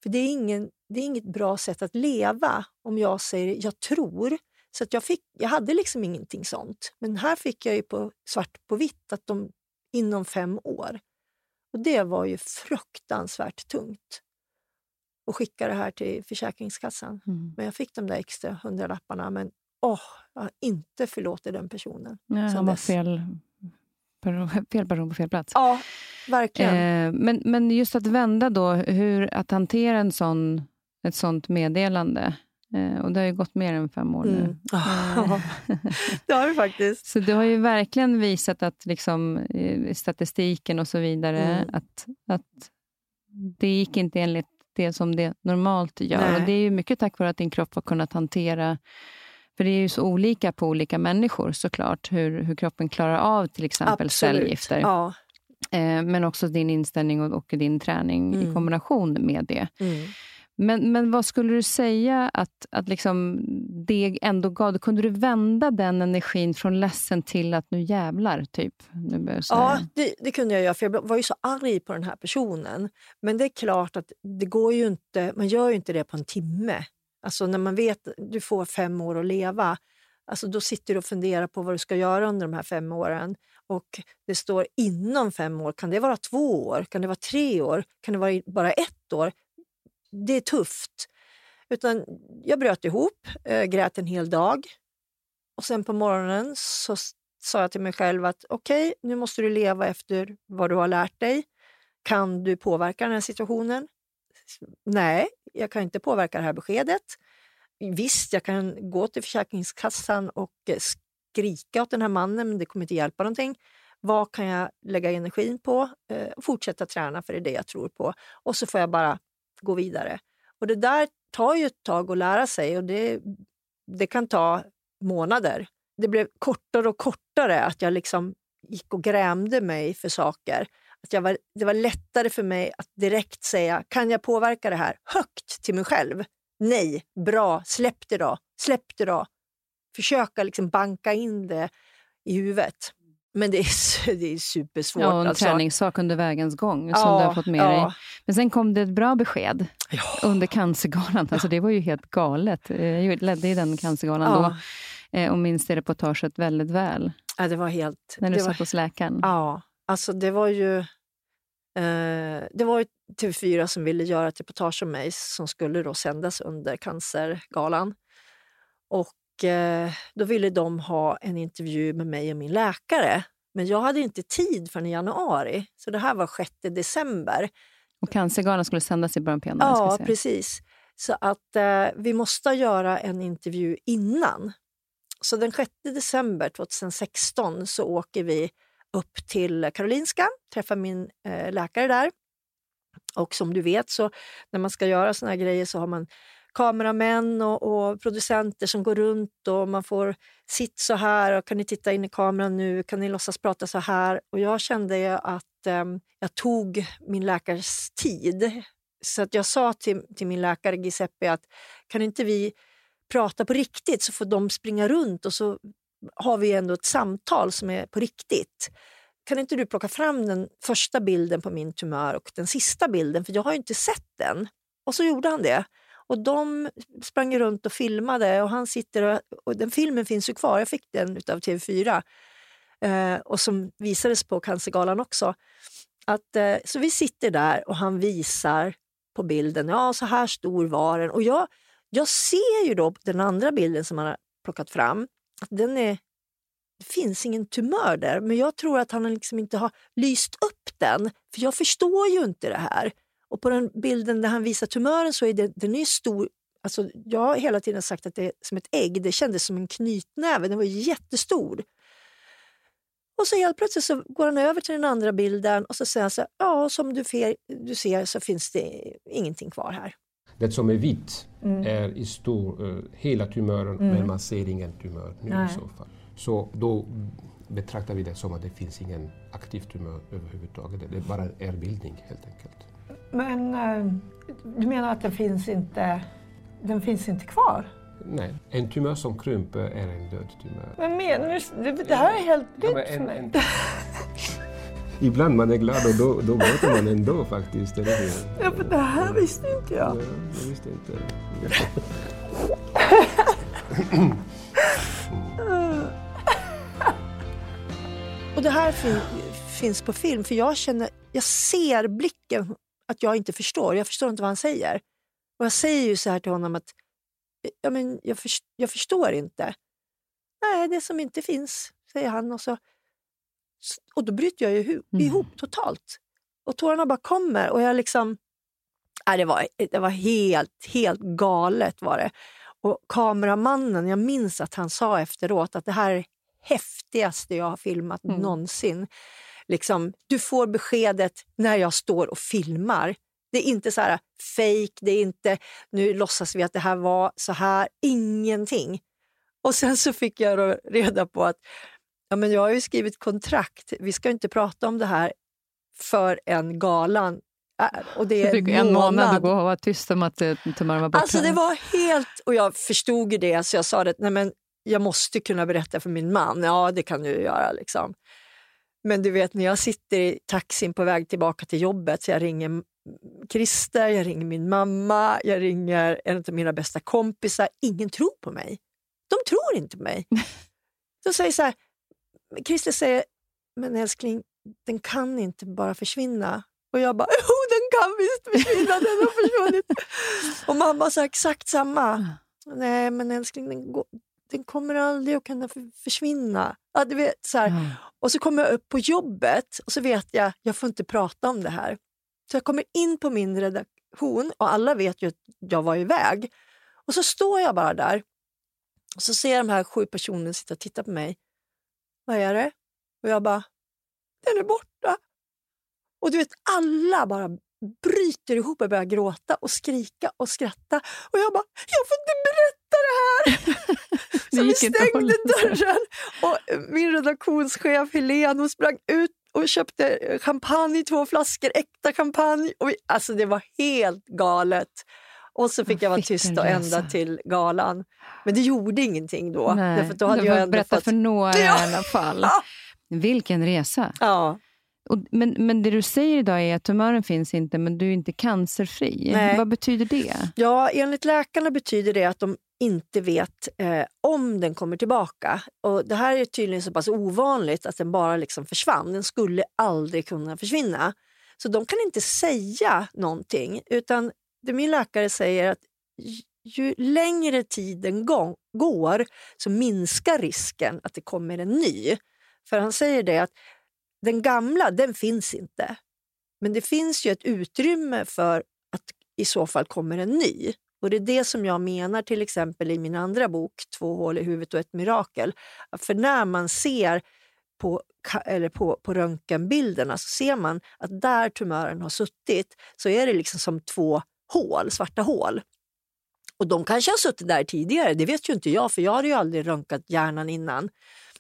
För det är, ingen, det är inget bra sätt att leva om jag säger jag tror. Så att jag, fick, jag hade liksom ingenting sånt. Men här fick jag ju på svart på vitt att de inom fem år. Och Det var ju fruktansvärt tungt att skicka det här till Försäkringskassan. Mm. Men jag fick de där extra hundralapparna. Men åh, jag har inte förlåtit den personen. Nej, han var fel, fel person på fel plats. Ja, verkligen. Eh, men, men just att vända då, hur, att hantera en sån, ett sånt meddelande. Eh, och det har ju gått mer än fem år nu. Mm. Eh. det har det faktiskt. Så du har ju verkligen visat att liksom, statistiken och så vidare, mm. att, att det gick inte enligt det som det normalt gör. Nej. Och Det är ju mycket tack vare att din kropp har kunnat hantera för det är ju så olika på olika människor såklart, hur, hur kroppen klarar av till exempel Absolut. cellgifter. Ja. Eh, men också din inställning och, och din träning mm. i kombination med det. Mm. Men, men vad skulle du säga att, att liksom det ändå gav? Kunde du vända den energin från ledsen till att nu jävlar? Typ? Nu ja, det, det, kunde jag göra, för jag var ju så arg på den här personen. Men det är klart att det går ju inte, man gör ju inte det på en timme. Alltså när man vet att du får fem år att leva, alltså då sitter du och funderar på vad du ska göra under de här fem åren. Och det står inom fem år. Kan det vara två år? Kan det vara tre år? Kan det vara bara ett år? Det är tufft. Utan jag bröt ihop, eh, grät en hel dag. Och sen på morgonen så sa jag till mig själv att okej, okay, nu måste du leva efter vad du har lärt dig. Kan du påverka den här situationen? Nej, jag kan inte påverka det här beskedet. Visst, jag kan gå till Försäkringskassan och eh, skrika åt den här mannen, men det kommer inte hjälpa någonting. Vad kan jag lägga energin på? Eh, fortsätta träna, för det är det jag tror på. Och så får jag bara gå vidare. Och Det där tar ju ett tag att lära sig och det, det kan ta månader. Det blev kortare och kortare att jag liksom gick och grämde mig för saker. Att jag var, det var lättare för mig att direkt säga, kan jag påverka det här? Högt till mig själv. Nej, bra, släpp det då. Släpp det då. Försöka liksom banka in det i huvudet. Men det är, det är supersvårt. Ja, en alltså. träningssak under vägens gång som ja, du har fått med ja. dig. Men sen kom det ett bra besked ja. under Cancergalan. Alltså, det var ju helt galet. Jag ledde i den Cancergalan då eh, och minns det reportaget väldigt väl. Ja, det var helt... När du satt var, hos läkaren. Ja, alltså det var ju... Eh, det var ju TV4 som ville göra ett reportage om mig som skulle då sändas under Cancergalan. Och Eh, då ville de ha en intervju med mig och min läkare. Men jag hade inte tid förrän i januari, så det här var 6 december. Och Cancergalan skulle sändas i början på januari? Ja, precis. Så att eh, vi måste göra en intervju innan. Så den 6 december 2016 så åker vi upp till Karolinska, träffar min eh, läkare där. Och som du vet så när man ska göra såna här grejer så har man kameramän och, och, producenter som går runt och man får sitt så här och kan ni titta in i kameran nu, kan ni låtsas prata så här? Och jag kände att eh, jag tog min läkares tid. Så att jag sa till, till min läkare Giuseppe att kan inte vi prata på riktigt så får de springa runt och så har vi ändå ett samtal som är på riktigt. Kan inte du plocka fram den första bilden på min tumör och den sista bilden, för jag har inte sett den. Och så gjorde han det. Och de sprang runt och filmade och han sitter och, och den filmen finns ju kvar, jag fick den av TV4 eh, och som visades på Cancergalan också. Att, eh, så vi sitter där och han visar på bilden, ja så här stor var den. Och jag, jag ser ju då på den andra bilden som han har plockat fram, att den är, det finns ingen tumör där, men jag tror att han liksom inte har lyst upp den, för jag förstår ju inte det här. Och på den bilden där han visar tumören så är det, den är stor. Alltså, jag har hela tiden sagt att det är som ett ägg. Det kändes som en knytnäve. Den var jättestor. Och så helt plötsligt så går han över till den andra bilden och så säger han så här, ja som du, fer, du ser så finns det ingenting kvar här. Det som är vitt mm. är i stor, uh, hela tumören mm. men man ser ingen tumör nu Nej. i så fall. Så då betraktar vi det som att det finns ingen aktiv tumör överhuvudtaget. Det är bara erbildning helt enkelt. Men eh, du menar att den finns inte, den finns inte kvar? Nej, en tumör som krymper är en död tumör. Men menar du? Det, här är helt nytt ja, för mig. En... Ibland man är glad och då, då gråter man ändå faktiskt. Eller hur? Ja, för det här visste inte jag. Ja, jag visste inte. och det här finns på film. För jag känner, jag ser blicken att jag inte förstår. Jag förstår inte vad han säger. Och jag säger ju så här till honom att ja, men jag, för, jag förstår inte. Nej, det som inte finns, säger han. Och, så, och då bryter jag ju mm. ihop mm. totalt. Och tårarna bara kommer. Och jag liksom... Nej, det, var, det var helt, helt galet. var det. Och kameramannen, jag minns att han sa efteråt att det här är häftigaste jag har filmat mm. någonsin. Liksom, du får beskedet när jag står och filmar. Det är inte så här fake, det är inte nu låtsas vi att det här var så här, ingenting. Och sen så fick jag reda på att ja, men jag har ju skrivit kontrakt, vi ska inte prata om det här för en galan och det är en, en månad. att gå och vara tyst om att eh, tumören var borta? Alltså det var helt... Och jag förstod det, så jag sa att nej men, jag måste kunna berätta för min man. Ja, det kan du göra. Liksom. Men du vet, när jag sitter i taxin på väg tillbaka till jobbet, så jag ringer Christer, jag ringer min mamma, jag ringer en av mina bästa kompisar. Ingen tror på mig. De tror inte på mig. De säger så här, Christer säger, men älskling, den kan inte bara försvinna. Och jag bara, jo den kan visst försvinna, den har försvunnit. och mamma sa exakt samma. Nej men älskling, den, går, den kommer aldrig att kunna försvinna. Ja, du vet, så mm. Och så kommer jag upp på jobbet och så vet jag, jag får inte prata om det här. Så jag kommer in på min redaktion och alla vet ju att jag var iväg. Och så står jag bara där och så ser de här sju personerna sitta och titta på mig. Vad är det? Och jag bara, den är borta. Och du vet, alla bara bryter ihop och börjar gråta och skrika och skratta. Och jag bara, jag får inte berätta det här! Så vi stängde dörren och min redaktionschef Helene hon sprang ut och köpte champagne, två flaskor äkta champagne. Och vi, alltså det var helt galet. Och så fick jag vara tyst och ända till galan. Men det gjorde ingenting då. Nej, då hade jag ändå berätta fått... för några i alla fall. Vilken resa! Ja. Och, men, men det du säger idag är att tumören finns inte, men du är inte cancerfri. Nej. Vad betyder det? Ja, enligt läkarna betyder det att de inte vet eh, om den kommer tillbaka. Och Det här är tydligen så pass ovanligt att den bara liksom försvann. Den skulle aldrig kunna försvinna. Så de kan inte säga någonting. Utan det min läkare säger att ju längre tiden går så minskar risken att det kommer en ny. För han säger det att den gamla, den finns inte. Men det finns ju ett utrymme för att i så fall kommer en ny. Och Det är det som jag menar till exempel i min andra bok, Två hål i huvudet och ett mirakel. För när man ser på, eller på, på röntgenbilderna så ser man att där tumören har suttit så är det liksom som två hål, svarta hål. Och de kanske har suttit där tidigare, det vet ju inte jag för jag har ju aldrig röntgat hjärnan innan.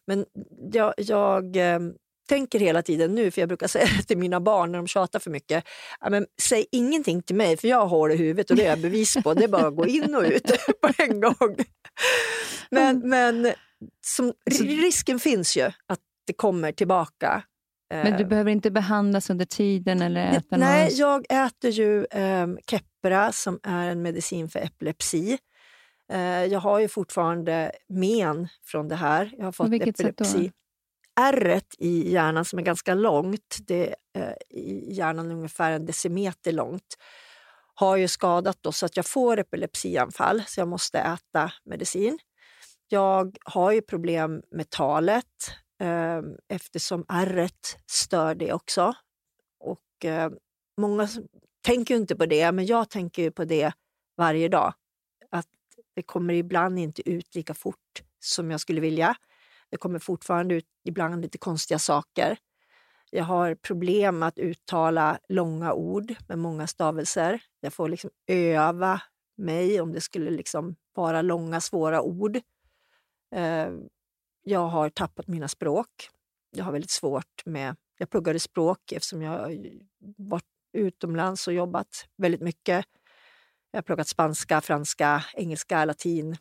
Men jag, jag eh, tänker hela tiden nu, för jag brukar säga det till mina barn när de tjatar för mycket. Men, säg ingenting till mig för jag har hål i huvudet och det är jag bevis på. Det är bara att gå in och ut på en gång. Men, mm. men som, risken finns ju att det kommer tillbaka. Men du eh, behöver inte behandlas under tiden? eller äta Nej, någon... jag äter ju eh, Keppra som är en medicin för epilepsi. Eh, jag har ju fortfarande men från det här. Jag har fått epilepsi ärret i hjärnan som är ganska långt, det är i hjärnan ungefär en decimeter långt, har ju skadat då, så att jag får epilepsianfall så jag måste äta medicin. Jag har ju problem med talet eh, eftersom ärret stör det också. Och eh, Många tänker inte på det, men jag tänker på det varje dag. Att det kommer ibland inte ut lika fort som jag skulle vilja. Det kommer fortfarande ut ibland lite konstiga saker. Jag har problem att uttala långa ord med många stavelser. Jag får liksom öva mig om det skulle liksom vara långa, svåra ord. Eh, jag har tappat mina språk. Jag har väldigt svårt med... Jag pluggade språk eftersom jag varit utomlands och jobbat väldigt mycket. Jag har pluggat spanska, franska, engelska, latin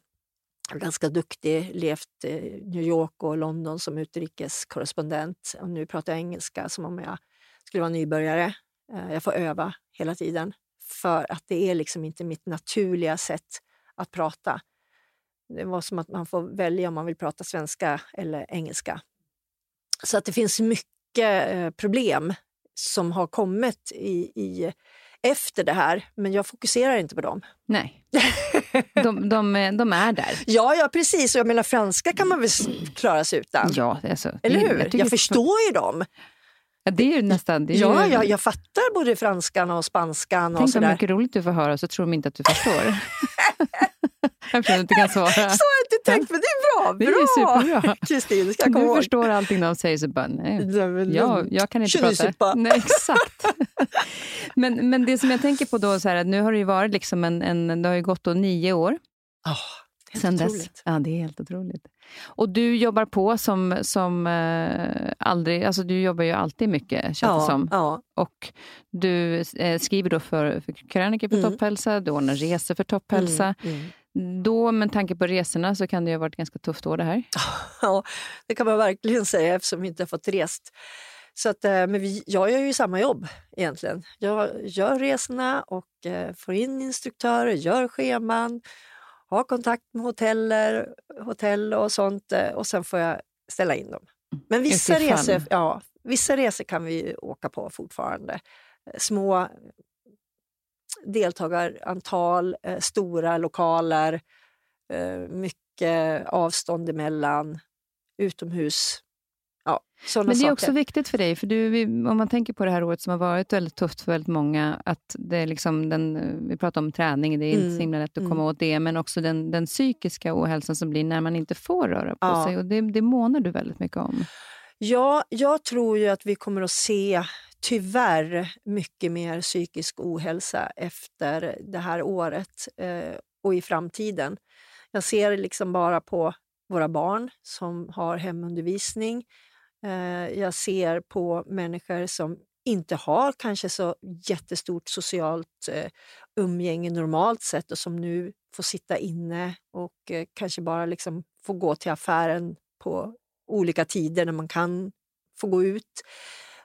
ganska duktig, levt i New York och London som utrikeskorrespondent. Och nu pratar jag engelska som om jag skulle vara nybörjare. Eh, jag får öva hela tiden för att det är liksom inte mitt naturliga sätt att prata. Det var som att man får välja om man vill prata svenska eller engelska. Så att det finns mycket eh, problem som har kommit i, i, efter det här, men jag fokuserar inte på dem. Nej, de, de, de är där. Ja, ja precis. Jag menar, franska kan man väl klara sig utan? Ja, alltså, Eller hur? Jag, jag förstår ju dem. Ja, det är ju nästan... Det är ja, ju... ja, jag fattar både franskan och spanskan. Tänk och så mycket roligt du får höra så tror de inte att du förstår. Eftersom du inte kan svara. Så har jag inte tänkt, men det är bra. Det är superbra. Kristin, ska jag Du ihåg. förstår allting de säger, så bara nej. Jag, jag kan inte prata. Nej, exakt. men, men det som jag tänker på då, så här, nu har det ju varit liksom en, en det har ju gått då nio år. Oh, Sen dess. Ja, det är helt otroligt. Och du jobbar på som, som eh, aldrig... Alltså du jobbar ju alltid mycket, känns ja, det som. Ja. Och du eh, skriver då för, för krönikor för mm. topphälsa, du ordnar resor för topphälsa. Mm, mm. Då, med tanke på resorna, så kan det ju ha varit ett ganska tufft år det här. Ja, det kan man verkligen säga eftersom vi inte har fått rest. Så att, eh, men vi, jag gör ju samma jobb egentligen. Jag gör resorna och eh, får in instruktörer, gör scheman ha kontakt med hoteller, hotell och sånt eh, och sen får jag ställa in dem. Men vissa resor, ja, vissa resor kan vi åka på fortfarande. Eh, små deltagarantal, eh, stora lokaler, mycket avstånd emellan, utomhus. Ja, Men det är saker. också viktigt för dig, för du, om man tänker på det här året som har varit väldigt tufft för väldigt många, att det är liksom den, vi pratar om träning, det är mm. inte så himla lätt att komma mm. åt det, men också den, den psykiska ohälsan som blir när man inte får röra på ja. sig. Och det, det månar du väldigt mycket om. Ja, jag tror ju att vi kommer att se tyvärr mycket mer psykisk ohälsa efter det här året eh, och i framtiden. Jag ser liksom bara på våra barn som har hemundervisning. Eh, jag ser på människor som inte har kanske så jättestort socialt eh, umgänge normalt sett och som nu får sitta inne och eh, kanske bara liksom får gå till affären på olika tider när man kan få gå ut.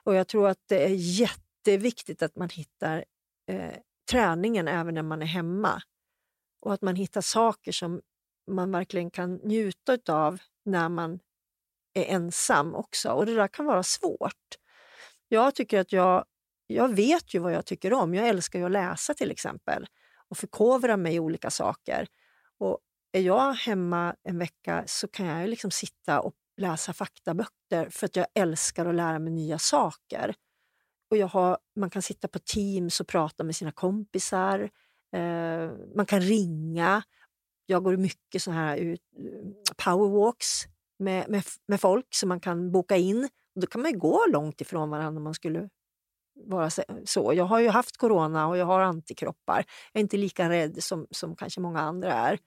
Och jag tror att det är jätteviktigt att man hittar eh, träningen även när man är hemma. Och att man hittar saker som man verkligen kan njuta av när man är ensam också. Och det där kan vara svårt. Jag tycker att jag, jag vet ju vad jag tycker om. Jag älskar ju att läsa till exempel och förkovra mig i olika saker. Och är jag hemma en vecka så kan jag liksom sitta och läsa faktaböcker för att jag älskar att lära mig nya saker. Och jag har, man kan sitta på Teams och prata med sina kompisar. Eh, man kan ringa. Jag går mycket så här eh, powerwalks med, med, med folk som man kan boka in. Och då kan man gå långt ifrån varandra om man skulle vara så. Jag har ju haft corona och jag har antikroppar. Jag är inte lika rädd som, som kanske många andra är.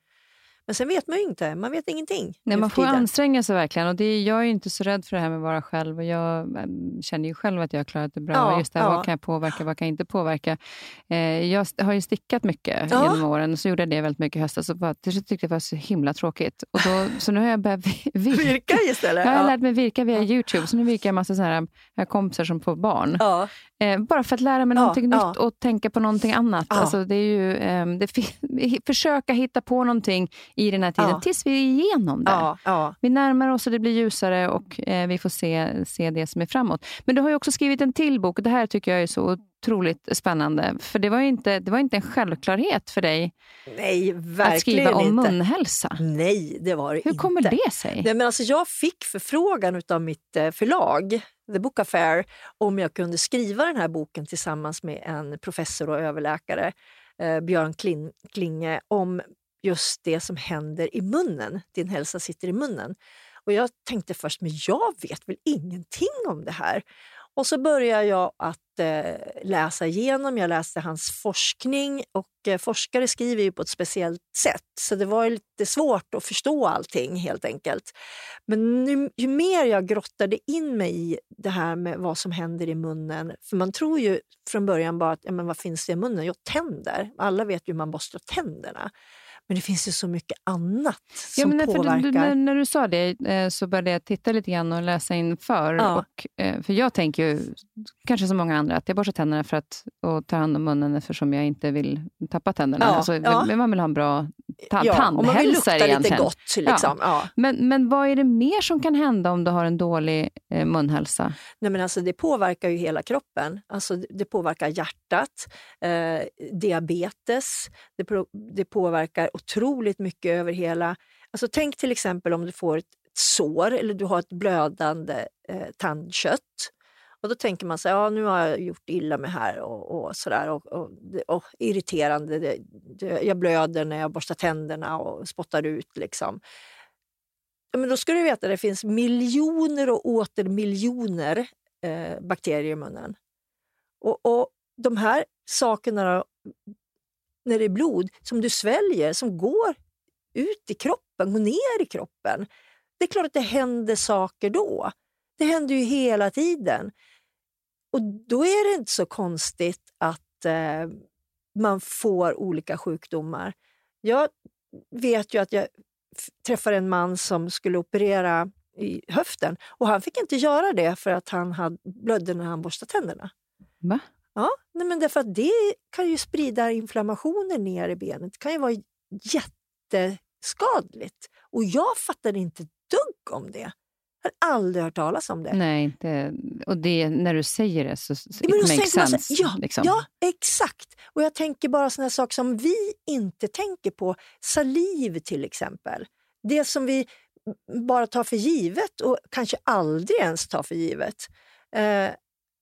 Men sen vet man ju inte, man vet ingenting. Nej, man får anstränga sig verkligen. Och det, jag är inte så rädd för det här med att vara själv. Och jag ehm, känner ju själv att jag har klarat det bra. Ja, Just det här, ja. Vad kan jag påverka, vad kan jag inte påverka? Eh, jag har ju stickat mycket ja. genom åren. Och så gjorde jag det väldigt mycket i höstas. Och bara, till tyckte jag det var så himla tråkigt. Och då, så nu har jag börjat virka. virka istället? Jag har lärt mig virka via Youtube. Så nu virkar jag massa såna här, jag kompisar som får barn. Eh, bara för att lära mig någonting nytt och tänka på någonting annat. Alltså, det är ju, eh, det, försöka hitta på någonting i den här tiden tills vi är igenom det. Ja, ja. Vi närmar oss och det blir ljusare och eh, vi får se, se det som är framåt. Men du har ju också skrivit en till bok. Det här tycker jag är så otroligt spännande. För det var ju inte, det var inte en självklarhet för dig Nej, att skriva om inte. munhälsa. Nej, det var det Hur inte. kommer det sig? Nej, men alltså jag fick förfrågan av mitt eh, förlag, The Book Affair, om jag kunde skriva den här boken tillsammans med en professor och överläkare, eh, Björn Klinge, om just det som händer i munnen. Din hälsa sitter i munnen. Och jag tänkte först, men jag vet väl ingenting om det här. Och så började jag att eh, läsa igenom. Jag läste hans forskning och eh, forskare skriver ju på ett speciellt sätt så det var lite svårt att förstå allting helt enkelt. Men nu, ju mer jag grottade in mig i det här med vad som händer i munnen, för man tror ju från början bara att ja, men vad finns det i munnen? Jo, tänder. Alla vet ju hur man borstar tänderna. Men det finns ju så mycket annat som ja, men påverkar. Du, när, när, du sa det eh, så började jag titta lite grann och läsa inför. Ja. Och, eh, för jag tänker ju, kanske som många andra, att jag borstar tänderna för att och tar hand om munnen eftersom jag inte vill tappa tänderna. Ja, alltså, ja. Man vill ha en bra ta ja, tandhälsa man vill lukta egentligen. lite gott. Liksom. Ja. Ja. Men, men vad är det mer som kan hända om du har en dålig eh, munhälsa? Nej, men alltså, det påverkar ju hela kroppen. Alltså, det påverkar hjärtat, eh, diabetes, det, det påverkar otroligt mycket över hela... Alltså, tänk till exempel om du får ett sår eller du har ett blödande eh, tandkött. Och då tänker man så ja nu har jag gjort illa mig här och, och sådär. Och, och, och, irriterande, det, det, jag blöder när jag borstar tänderna och spottar ut. Liksom. Men då ska du veta att det finns miljoner och åter miljoner eh, bakterier i munnen. Och, och de här sakerna, när det är blod, som du sväljer, som går ut i kroppen, går ner i kroppen. Det är klart att det händer saker då. Det händer ju hela tiden. Och då är det inte så konstigt att eh, man får olika sjukdomar. Jag vet ju att jag träffade en man som skulle operera i höften och han fick inte göra det för att han hade blödde när han borstade tänderna. Va? Ja, nej men därför att det kan ju sprida inflammationer ner i benet. Det kan ju vara jätteskadligt. Och jag fattade inte dugg om det. Jag har aldrig hört talas om det. Nej, det, och det, när du säger det så ja, it makes sense. Så, ja, liksom. ja, exakt. Och jag tänker bara såna saker som vi inte tänker på. Saliv till exempel. Det som vi bara tar för givet och kanske aldrig ens tar för givet. Eh,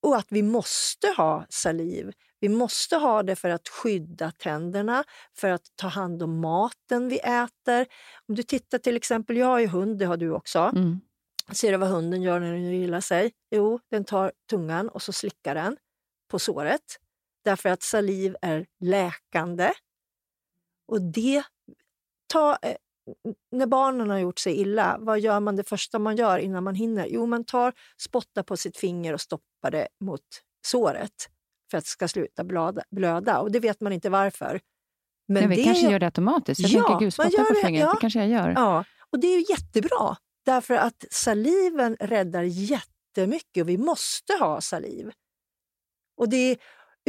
och att vi måste ha saliv. Vi måste ha det för att skydda tänderna, för att ta hand om maten vi äter. Om du tittar till exempel, jag har ju hund, det har du också. Mm. Ser du vad hunden gör när den gillar sig? Jo, den tar tungan och så slickar den på såret. Därför att saliv är läkande. Och det... Ta, eh, när barnen har gjort sig illa, vad gör man det första man gör innan man hinner? Jo, man tar, spottar på sitt finger och stoppar det mot såret för att det ska sluta blöda. Och det vet man inte varför. Men ja, vi det kanske gör det automatiskt. Jag ja, tänker, gud, spotta på fingret, ja, det kanske jag gör. Ja, och det är ju jättebra. Därför att saliven räddar jättemycket och vi måste ha saliv. Och det,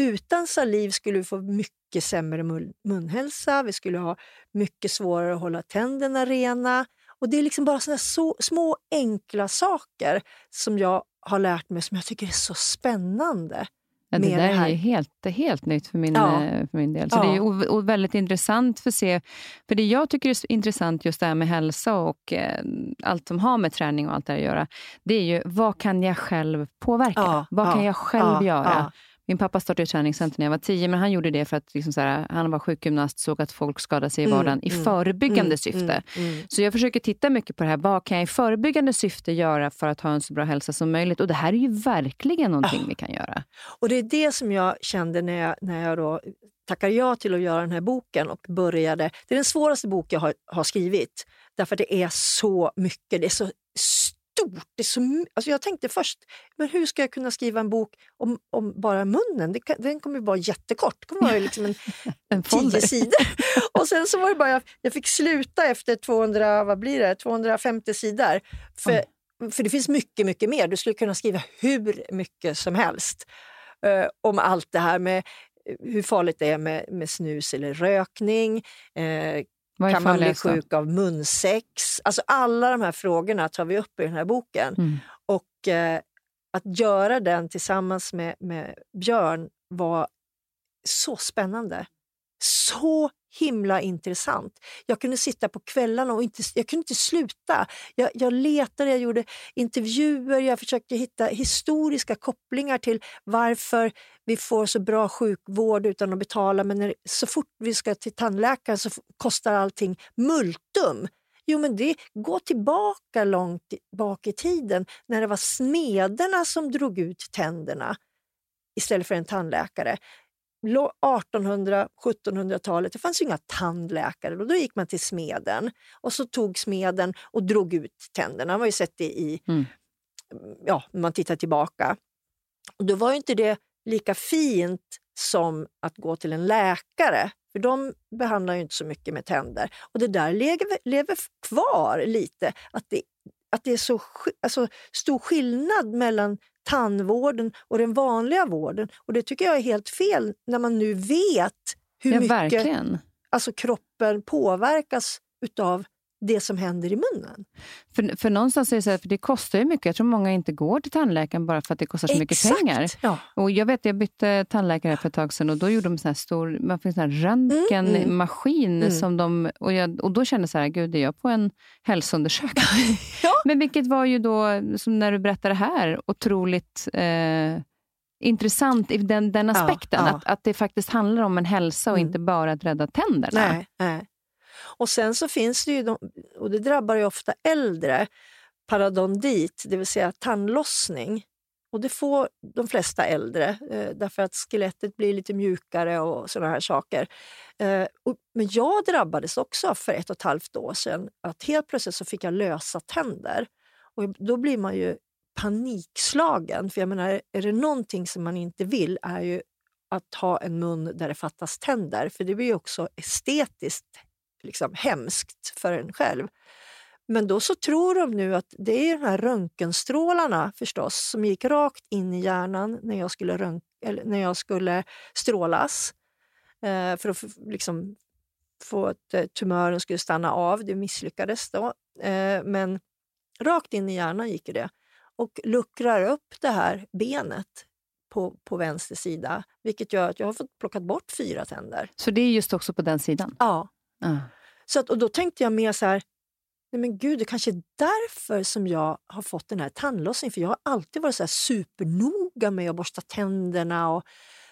utan saliv skulle vi få mycket sämre mun, munhälsa, vi skulle ha mycket svårare att hålla tänderna rena. Och Det är liksom bara såna så, små enkla saker som jag har lärt mig som jag tycker är så spännande. Ja, det där det är helt, helt nytt för min, ja. Eh, för min del. Så ja. det är väldigt intressant för se. För det jag tycker är intressant just det här med hälsa och eh, allt som har med träning och allt det att göra, det är ju vad kan jag själv påverka? vad kan jag själv göra? Min pappa startade träningscenter när jag var tio, men han gjorde det för att liksom så här, han var sjukgymnast såg att folk skadade sig i mm, vardagen mm, i förebyggande mm, syfte. Mm, mm, så jag försöker titta mycket på det här. Vad kan jag i förebyggande syfte göra för att ha en så bra hälsa som möjligt? Och det här är ju verkligen någonting oh. vi kan göra. Och det är det som jag kände när jag, när jag då tackade ja till att göra den här boken och började. Det är den svåraste bok jag har, har skrivit. Därför att det är så mycket. Det är så stort. Det är så, alltså jag tänkte först, men hur ska jag kunna skriva en bok om, om bara munnen? Det, den kommer ju vara jättekort. Det kommer vara liksom en, en tio sidor. Och sen så var det bara, jag fick sluta efter 200, vad blir det, 250 sidor. För, mm. för det finns mycket, mycket mer. Du skulle kunna skriva hur mycket som helst uh, om allt det här med hur farligt det är med, med snus eller rökning, eh, kan man bli sjuk av munsex? Alltså alla de här frågorna tar vi upp i den här boken. Mm. Och eh, att göra den tillsammans med, med Björn var så spännande. Så himla intressant. Jag kunde sitta på kvällarna och inte, jag kunde inte sluta. Jag, jag letade, jag gjorde intervjuer, jag försökte hitta historiska kopplingar till varför vi får så bra sjukvård utan att betala men när, så fort vi ska till tandläkaren så kostar allting multum. Jo, men det går tillbaka långt bak i tiden när det var smederna som drog ut tänderna istället för en tandläkare. 1800-1700-talet, det fanns inga tandläkare. Då, då gick man till smeden och så tog smeden och drog ut tänderna. Man har ju sett det i, mm. ja, man tittar tillbaka. Och då var inte det lika fint som att gå till en läkare. För de behandlar ju inte så mycket med tänder. Och det där lever, lever kvar lite. Att det, att det är så alltså, stor skillnad mellan tandvården och den vanliga vården. Och Det tycker jag är helt fel när man nu vet hur ja, mycket... Verkligen. Alltså kroppen påverkas utav det som händer i munnen. För, för någonstans är det så här, för det kostar ju mycket. Jag tror många inte går till tandläkaren bara för att det kostar så Exakt, mycket pengar. Ja. Och jag vet, jag bytte tandläkare för ett tag sedan och då gjorde de sån här stor man fick sån här röntgenmaskin. Mm, mm. Som de, och, jag, och då kände jag så här, gud, är jag på en hälsoundersökning? Ja. Men vilket var ju då, som när du berättade det här, otroligt eh, intressant i den, den Ja, aspekten. ja. Att, att det faktiskt handlar om en hälsa och Mm. inte bara att rädda tänderna. Nej, nej. Och sen så finns det ju, de, och det drabbar ju ofta äldre, parodondit, det vill säga tandlossning. Och det får de flesta äldre eh, därför att skelettet blir lite mjukare och sådana här saker. Eh, och, men jag drabbades också för ett och ett halvt år sedan. Att helt plötsligt så fick jag lösa tänder. Och då blir man ju panikslagen. För jag menar, är det någonting som man inte vill är ju att ha en mun där det fattas tänder. För det blir ju också estetiskt liksom, hemskt för en själv. Men då så tror de nu att det är de här röntgenstrålarna förstås som gick rakt in i hjärnan när jag skulle, eller när jag skulle strålas eh, för att liksom, få att eh, tumören skulle stanna av. Det misslyckades då. Eh, men rakt in i hjärnan gick det och luckrar upp det här benet på, på vänster sida vilket gör att jag har fått plocka bort fyra tänder. Så det är just också på den sidan? Ja, Så att, och då tänkte jag mer så här, nej men gud, det kanske är därför som jag har fått den här tandlossningen. För jag har alltid varit så här supernoga med att borsta tänderna och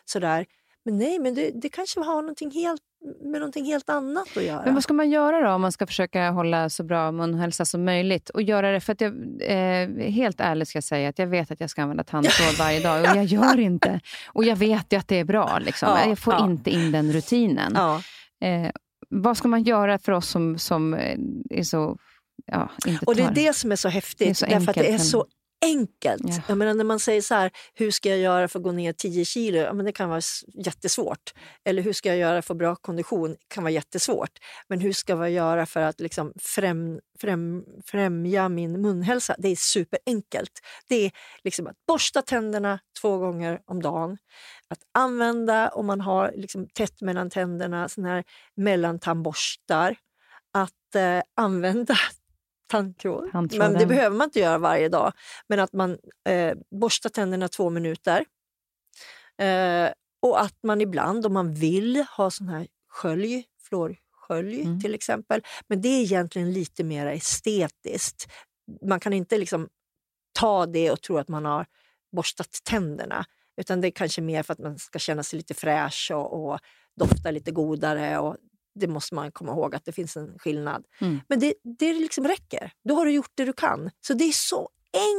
sådär. Men nej, men det, det kanske har någonting helt, med någonting helt annat att göra. Men vad ska man göra då om man ska försöka hålla så bra munhälsa som möjligt? Och göra det, för att jag, eh, helt ärligt ska jag säga att jag vet att jag ska använda tandtråd varje dag och jag gör inte. Och jag vet ju att det är bra. Liksom. Ja, jag får ja. inte in den rutinen. ja. Eh, vad ska man göra för oss som, som eh, är så... Ja, inte Och det är tar- det som är så häftigt, är så därför att det är så enkelt. Ja. Jag menar, när man säger så här, hur ska jag göra för att gå ner 10 kilo? Ja, men det kan vara jättesvårt. Eller hur ska jag göra för att bra kondition? Det kan vara jättesvårt. Men hur ska jag göra för att liksom främ, främ, främja min munhälsa? Det är superenkelt. Det är liksom att borsta tänderna två gånger om dagen. Att använda, om man har liksom tätt mellan tänderna, såna här mellantandborstar. Att eh, använda tandtråd. Men det behöver man inte göra varje dag. Men att man eh, borstar tänderna två minuter. Eh, och att man ibland, om man vill, ha sån här skölj, fluorskölj Mm. till exempel. Men det är egentligen lite mer estetiskt. Man kan inte liksom ta det och tro att man har borstat tänderna. Utan det är kanske mer för att man ska känna sig lite fräsch och, och dofta lite godare. Och det måste man komma ihåg att det finns en skillnad. Mm. Men det, det liksom räcker. Då har du gjort det du kan. Så det är så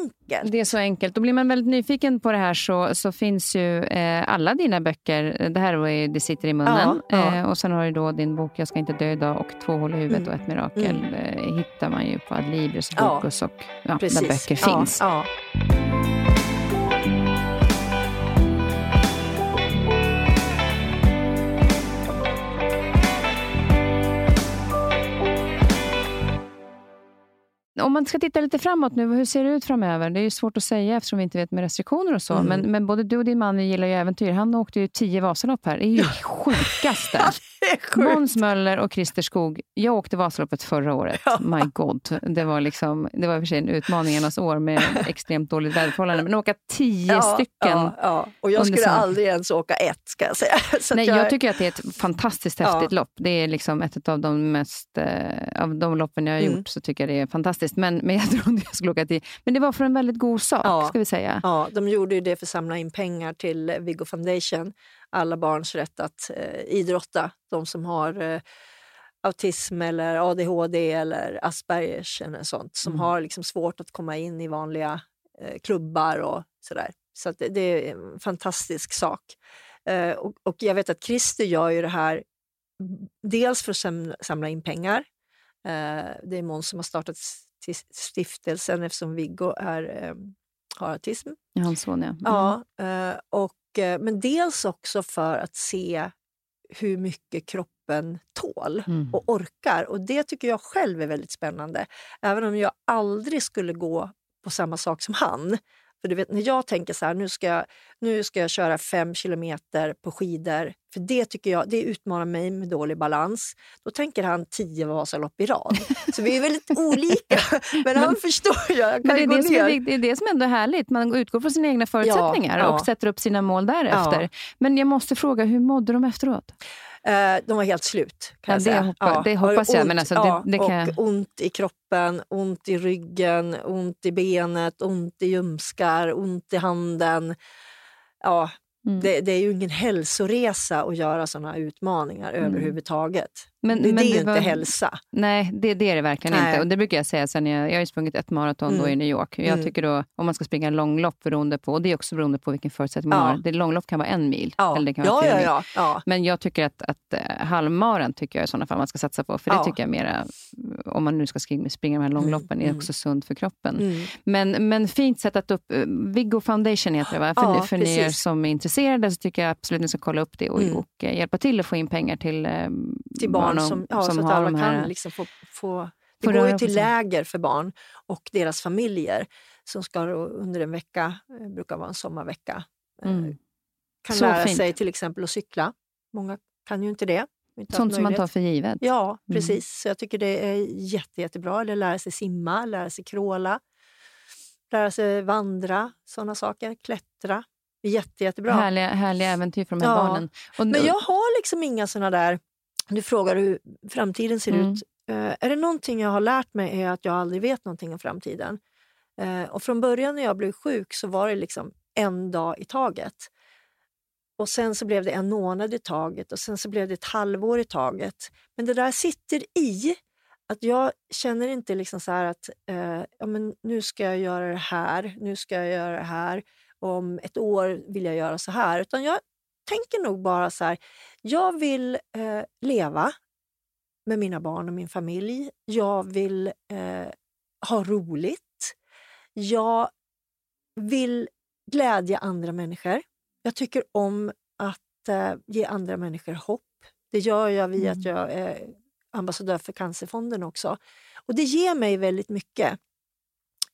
enkelt. Det är så enkelt. Och blir man väldigt nyfiken på det här så, så finns ju eh, alla dina böcker. Det här är ju Det sitter i munnen. Ja, ja. Eh, och sen har du då din bok Jag ska inte dö idag och Två hål i huvudet Mm. och ett mirakel. Mm. Eh, hittar man ju på Adlibris Ja, Bokus och ja, där böcker Ja, finns. Om man ska titta lite framåt nu, hur ser det ut framöver? Det är ju svårt att säga eftersom vi inte vet med restriktioner och så. Mm. Men, men både du och din man gillar ju äventyr. Han åkte ju tio Vasalopp här. Det är ju sjukaste. Måns Möller och Christer Skog. Jag åkte Vasaloppet förra året. Ja. My God. Det var, liksom, det var i och för sig en utmaningarnas år med extremt dåligt väderförhållande. Men åka tio Ja, stycken. Ja, ja. Och jag skulle sommaren. aldrig ens åka ett, ska jag säga. Så Nej, jag tycker att det är ett fantastiskt häftigt lopp. Det är liksom ett av de mest eh, av de loppen jag har Mm. gjort så tycker jag det är fantastiskt. Men, men jag tror inte jag skulle åka till. Men det var för en väldigt god sak, Ja. ska vi säga. Ja, de gjorde ju det för att samla in pengar till Viggo Foundation. Alla barns rätt att eh, idrotta. De som har eh, autism eller ADHD eller Aspergers eller sånt. Som Mm. har liksom svårt att komma in i vanliga eh, klubbar och sådär. Så det, det är en fantastisk sak. Eh, och, och jag vet att Christer gör ju det här dels för att sam- samla in pengar. Eh, det är Måns som har startat sti- stiftelsen eftersom Viggo är, eh, har autism. Ja, Hans son, ja. Mm. Ja, eh, och, eh, men dels också för att se hur mycket kroppen tål Mm. och orkar. Och Det tycker jag själv är väldigt spännande. Även om jag aldrig skulle gå på samma sak som han. För du vet, när jag tänker så här, nu ska jag, nu ska jag köra fem kilometer på skidor, för det tycker jag det utmanar mig med dålig balans. Då tänker han tio Vasalopp i rad. Så vi är väldigt olika. Men, men han förstår ju. Jag men det, är det, som är, det är det som ändå är härligt. Man utgår från sina egna förutsättningar ja, ja. och sätter upp sina mål därefter. Ja. Men jag måste fråga, hur mådde de efteråt? Eh, de var helt slut. Kan ja, det, hoppa, ja. det hoppas jag. men alltså, ja, det, det kan... och ont i kroppen, ont i ryggen, ont i benet, ont i ljumskar, ont i handen. Ja, Mm. Det, det, är ju ingen hälsoresa att göra såna utmaningar mm. överhuvudtaget. Men, det, men det är ju var, inte hälsa. Nej, det, det är det verkligen nej. inte. Och Det brukar jag säga sen jag, jag har sprungit ett maraton mm. då i New York. Jag mm. tycker då, om man ska springa långlopp, beroende på, och det är också beroende på vilken förutsättning man ja. har. Det långlopp kan vara en mil, ja. eller det kan vara ja, ja, mil. Men jag tycker att, att uh, halvmaran tycker jag i sådana fall man ska satsa på. För det tycker jag mera, om man nu ska springa, springa de här mm, långloppen, mm. är också sunt för kroppen. Mm. Men, men fint sättat upp. Uh, Viggo Foundation heter det va? För, för ni er som är intresserade så tycker jag absolut att ni ska kolla upp det och, och uh, hjälpa till att få in pengar till, till barn, barn som, som har alla här... kan liksom få, få... Det går ju till läger för barn och deras familjer som ska under en vecka, eh, brukar vara en sommarvecka, eh, mm. kan Så lära fint. sig till exempel att cykla. Många kan ju inte det. Inte Sånt som man tar för givet. Ja, mm. precis. Mm. Så jag tycker det är jätte, jättebra. Eller lära sig simma, lära sig kråla, lära sig vandra, sådana saker. Klättra. Jätte, jättebra. Härliga, härliga äventyr för de här ja. barnen. Och, Men jag har liksom inga såna där du frågar hur framtiden ser mm. ut. Uh, är det någonting jag har lärt mig är att jag aldrig vet någonting om framtiden. Uh, och från början när jag blev sjuk så var det liksom en dag i taget. Och sen så blev det en månad i taget och sen så blev det ett halvår i taget. Men det där sitter i. Att jag känner inte liksom så att uh, ja, men nu ska jag göra det här, nu ska jag göra det här. Om ett år vill jag göra så här. Utan jag tänker nog bara så här, jag vill eh, leva med mina barn och min familj. Jag vill eh, ha roligt. Jag vill glädja andra människor. Jag tycker om att eh, ge andra människor hopp. Det gör jag via mm. att jag är ambassadör för Cancerfonden också. Och det ger mig väldigt mycket.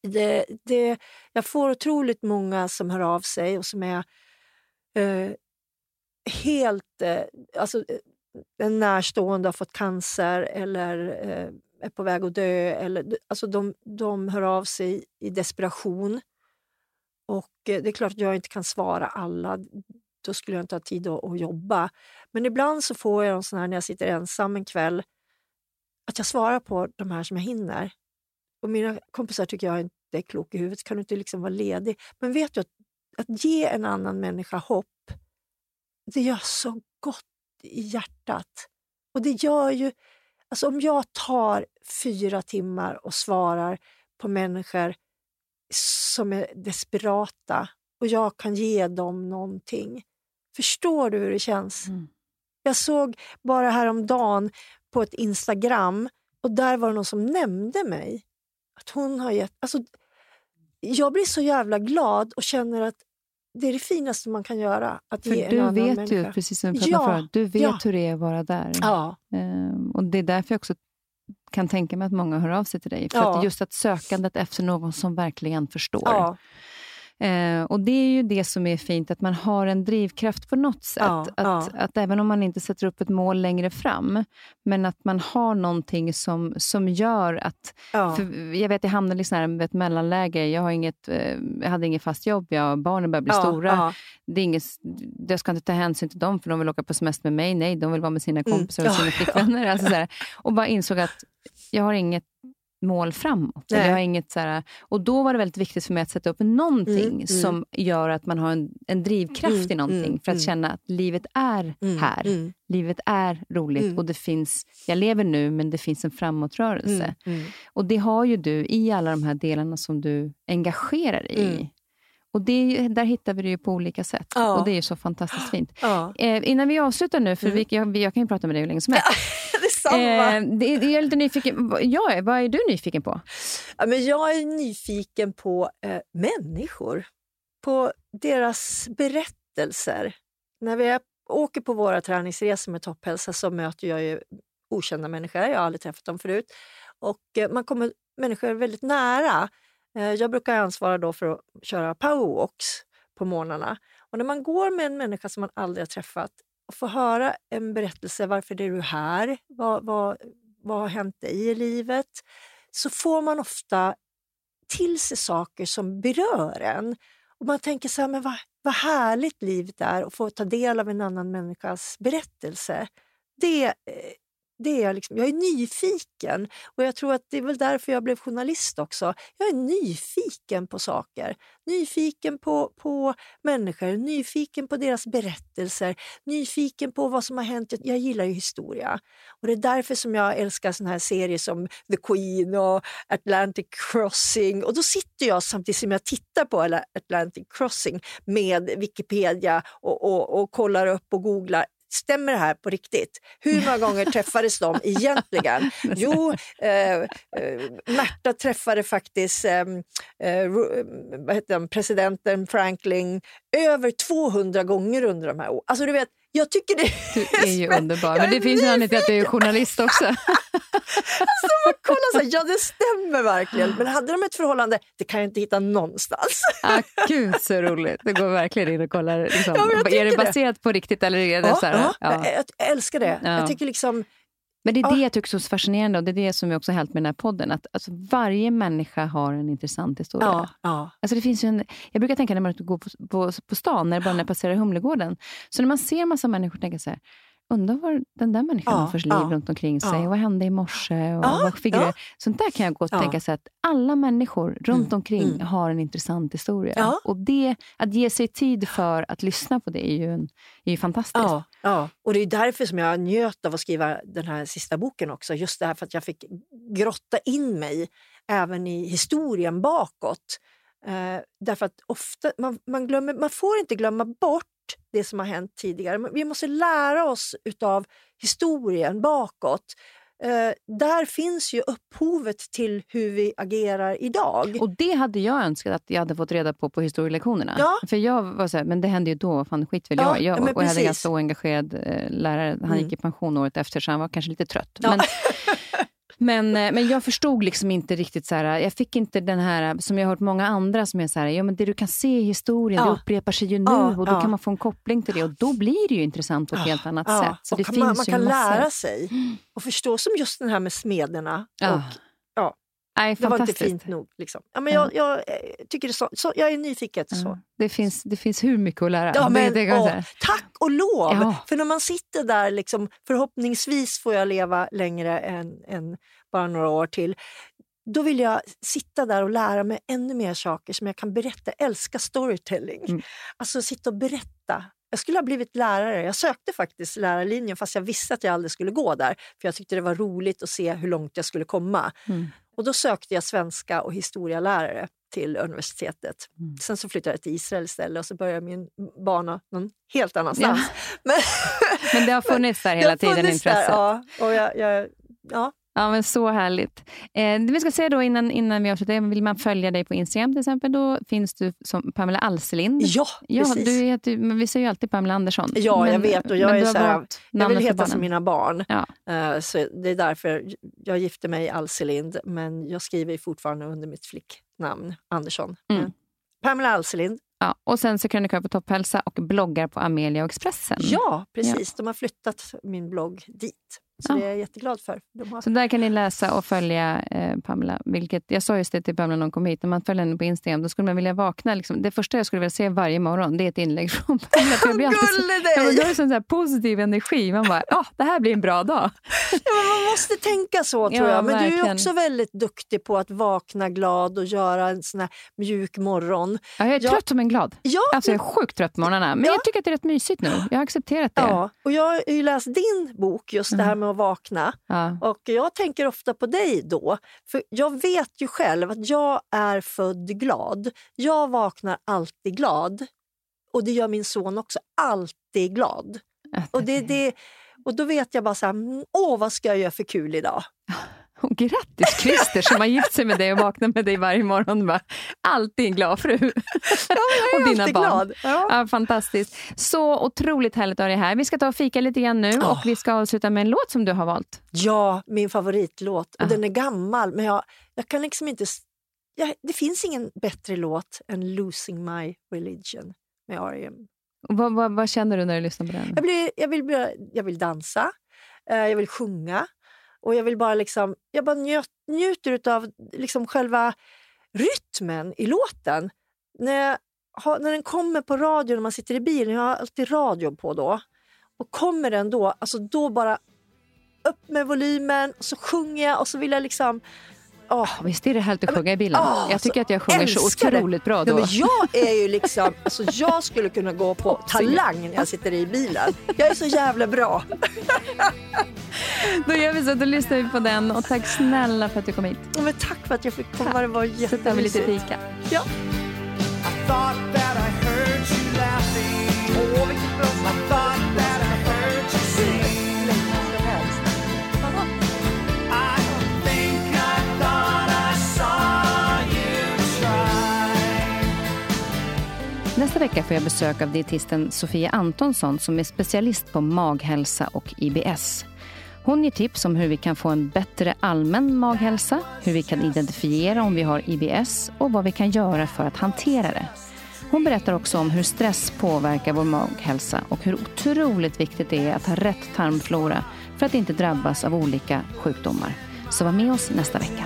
Det, det, jag får otroligt många som hör av sig och som är eh, helt... Eh, alltså, eh, en närstående har fått cancer eller eh, är på väg att dö. Eller, alltså de, de hör av sig i desperation. Och eh, Det är klart att jag inte kan svara alla. Då skulle jag inte ha tid att, att jobba. Men ibland så får jag en sån här när jag sitter ensam en kväll att jag svarar på de här som jag hinner. Och Mina kompisar tycker jag inte är klok i huvudet. Kan du inte liksom vara ledig? Men vet du att, att ge en annan människa hopp det gör så gott i hjärtat. Och det gör ju... Alltså om jag tar fyra timmar och svarar på människor som är desperata och jag kan ge dem någonting. Förstår du hur det känns? Mm. Jag såg bara häromdagen på ett Instagram och där var det någon som nämnde mig. Att hon har gett... Alltså, jag blir så jävla glad och känner att det är det finaste man kan göra. Att För ge du en vet människa. ju, precis som vi pratade ja, förut, du vet ja. hur det är att vara där. Ja. Ehm, och Det är därför jag också kan tänka mig att många hör av sig till dig. För ja. att just att sökandet efter någon som verkligen förstår. Ja. Eh, och Det är ju det som är fint, att man har en drivkraft på något sätt. Ja, att, ja. att, även om man inte sätter upp ett mål längre fram, men att man har någonting som, som gör att... Ja. jag vet, jag hamnade i ett mellanläge. Jag, har inget, eh, jag hade inget fast jobb, jag, barnen börjar bli stora. Det är inget, jag ska inte ta hänsyn till dem, för de vill åka på semester med mig. Nej, de vill vara med sina mm. kompisar och sina flickvänner. Alltså, så och bara insåg att jag har inget mål framåt. Jag har inget så här, och då var det väldigt viktigt för mig att sätta upp någonting mm, mm. som gör att man har en, en drivkraft mm, i någonting mm, för att mm. känna att livet är mm, här. Livet är roligt och det finns, jag lever nu men det finns en framåtrörelse. Och det har ju du i alla de här delarna som du engagerar i. Och det, där hittar vi det ju på olika sätt. Ja. Och Det är så fantastiskt fint. Ja. Eh, innan vi avslutar nu, för vi, jag, jag, kan ju prata med dig hur länge som helst. Detsamma. Eh, det, jag är lite nyfiken. Ja, vad är du nyfiken på? Ja, men jag är nyfiken på eh, människor. På deras berättelser. När vi åker på våra träningsresor med Topphälsa så möter jag ju okända människor. Jag har aldrig träffat dem förut. Och eh, Man kommer människor väldigt nära Eh, jag brukar ansvara då för att köra powerwalks på morgnarna. Och när man går med en människa som man aldrig har träffat och får höra en berättelse, varför är du här? Vad, vad, vad har hänt dig i livet? Så får man ofta till sig saker som berör en. Och man tänker så här, men vad, vad härligt livet är att få ta del av en annan människas berättelse. Det, eh, det är liksom, jag är nyfiken och jag tror att det är väl därför jag blev journalist också. Jag är nyfiken på saker. Nyfiken på, på människor, nyfiken på deras berättelser, nyfiken på vad som har hänt. Jag gillar ju historia. Och Det är därför som jag älskar såna här serier som The Queen och Atlantic Crossing. Och Då sitter jag samtidigt som jag tittar på Atlantic Crossing med Wikipedia och, och, och kollar upp och googlar stämmer det här på riktigt? Hur många gånger träffades de egentligen? Jo, eh, eh, Märta träffade faktiskt eh, eh, vad heter han, presidenten Franklin över 200 gånger under de här åren. Alltså, du vet, jag tycker det Du är ju underbar, men det finns ju anledning till att du är journalist också. alltså, kolla så här, ja, det stämmer verkligen. Men hade de ett förhållande, det kan jag inte hitta någonstans. ah, Gud så roligt. Det går verkligen in och kollar. Liksom. Ja, är det baserat det. på riktigt eller är det ja, så här, ja. Jag, jag älskar det. Jag tycker liksom men det är det jag tycker är så fascinerande och det är det som jag också har hällt med den här podden. Att alltså, varje människa har en intressant historia. Ja, ja. Alltså, det finns en, jag brukar tänka när man går på, på, på stan, när, bara när jag passerar Humlegården. Så när man ser massa människor tänker så här, undrar vad den där människan ja, har för liv ja, runt omkring sig. Ja. Vad hände i morse? Och ja, vad ja. Sånt där kan jag gå och tänka så att alla människor runt mm, omkring mm. har en intressant historia. Och det, att ge sig tid för att lyssna på det är ju, en, är ju fantastiskt. Ja, ja, och det är därför som jag njöt av att skriva den här sista boken också. Just det här för att jag fick grotta in mig även i historien bakåt. Eh, därför att ofta, man, man, glömmer, man får inte glömma bort det som har hänt tidigare. Vi måste lära oss av historien bakåt. Eh, där finns ju upphovet till hur vi agerar idag. Och det hade jag önskat att jag hade fått reda på på historielektionerna. Ja. För jag var så här, men det hände ju då, fan skit väl ja, jag. jag och jag hade en ganska oengagerad eh, lärare. Han mm. gick i pension året efter så han var kanske lite trött. Ja. Men, Men, eh, men jag förstod liksom inte riktigt, så här, jag fick inte den här, som jag har hört många andra som är så här, ja, men det du kan se i historien, ja. det upprepar sig ju nu ja, och då ja. kan man få en koppling till det och då blir det ju intressant på ett helt annat sätt. Så det finns man, man kan lära sig och förstå, som just den här med smederna. Och. Nej, det var inte fint nog. Liksom. Ja, men jag, jag, eh, tycker så, så, jag är nyfiken. Så. Det, finns, det finns hur mycket att lära. Ja, men, det, det och, tack och lov! Ja. För när man sitter där, liksom, förhoppningsvis får jag leva längre än, än bara några år till. Då vill jag sitta där och lära mig ännu mer saker som jag kan berätta. Jag älskar storytelling. Mm. Alltså sitta och berätta. Jag skulle ha blivit lärare. Jag sökte faktiskt lärarlinjen fast jag visste att jag aldrig skulle gå där. För Jag tyckte det var roligt att se hur långt jag skulle komma. Mm. Och Då sökte jag svenska och historielärare till universitetet. Mm. Sen så flyttade jag till Israel istället och så började min bana någon helt annanstans. Ja. Men, men det har funnits där hela tiden, intresset? Där, ja, och jag, jag, ja, Ja, men så härligt. Eh, det vi ska säga då innan, innan vi avslutar, vill man följa dig på Instagram till exempel, då finns du som Pamela Alselind. Ja, precis. Ja, du heter, men vi säger ju alltid Pamela Andersson. Ja, men, jag vet. Och jag, är så här, jag vill heta som mina barn. Ja. Uh, så det är därför jag gifte mig Alselind, men jag skriver fortfarande under mitt flicknamn Andersson. Mm. Pamela Alselind. Ja, och sen så krönikör på Topphälsa och bloggar på Amelia och Expressen. Ja, precis. Ja. De har flyttat min blogg dit. Så ja. det är jag jätteglad för. Har... Så där kan ni läsa och följa eh, Pamela. Vilket, jag sa just det till Pamela när hon kom hit. När man följer henne på Instagram då skulle man vilja vakna. Liksom, det första jag skulle vilja se varje morgon det är ett inlägg från Pamela. För jag blir alltid så, ja, men då är det sån så positiv energi. Man bara, ja, det här blir en bra dag. ja, man måste tänka så tror ja, jag. Men verkligen. du är också väldigt duktig på att vakna glad och göra en sån här mjuk morgon. Ja, jag är trött som en glad. Ja, alltså, jag är sjukt trött på morgnarna. Men jag tycker att det är rätt mysigt nu. Jag har accepterat det. Ja, och jag har ju läst din bok, just mm. det här med att vakna. Ja. Och jag tänker ofta på dig då. För jag vet ju själv att jag är född glad. Jag vaknar alltid glad. Och det gör min son också. Alltid glad. Och, det, det, och då vet jag bara så här, mm, åh vad ska jag göra för kul idag? Och grattis Christer som har gift sig med dig och vaknar med dig varje morgon. Bara, alltid en glad fru. Ja, och dina barn. Glad. Ja. ja. fantastiskt. Så otroligt härligt att ha dig här. Vi ska ta och fika lite grann nu oh. och vi ska avsluta med en låt som du har valt. Ja, min favoritlåt. Och Den är gammal men jag, jag kan liksom inte jag, det finns ingen bättre låt än Losing My Religion med R.E.M. Vad, vad, vad, känner du när du lyssnar på den? Jag, blir, jag, vill, jag vill dansa, eh, jag vill sjunga och jag vill bara liksom, jag bara njöt, njuter av liksom själva rytmen i låten. När, jag, när den kommer på radio när man sitter i bilen, jag har alltid radio på då, och kommer den då, alltså då bara upp med volymen, och så sjunger jag och så vill jag liksom Oh. Visst är det härligt att sjunga i bilen? Oh, jag tycker att jag sjunger så otroligt det. bra då. Ja, men jag är ju liksom, alltså jag skulle kunna gå på talang när jag sitter i bilen. Jag är så jävla bra. då gör vi så, då lyssnar vi på den och tack snälla för att du kom hit. Ja, men tack för att jag fick komma, det var jättemysigt. Så tar vi lite fika. Ja. Nästa vecka får jag besök av dietisten Sofia Antonsson som är specialist på maghälsa och IBS. Hon ger tips om hur vi kan få en bättre allmän maghälsa, hur vi kan identifiera om vi har IBS och vad vi kan göra för att hantera det. Hon berättar också om hur stress påverkar vår maghälsa och hur otroligt viktigt det är att ha rätt tarmflora för att inte drabbas av olika sjukdomar. Så var med oss nästa vecka.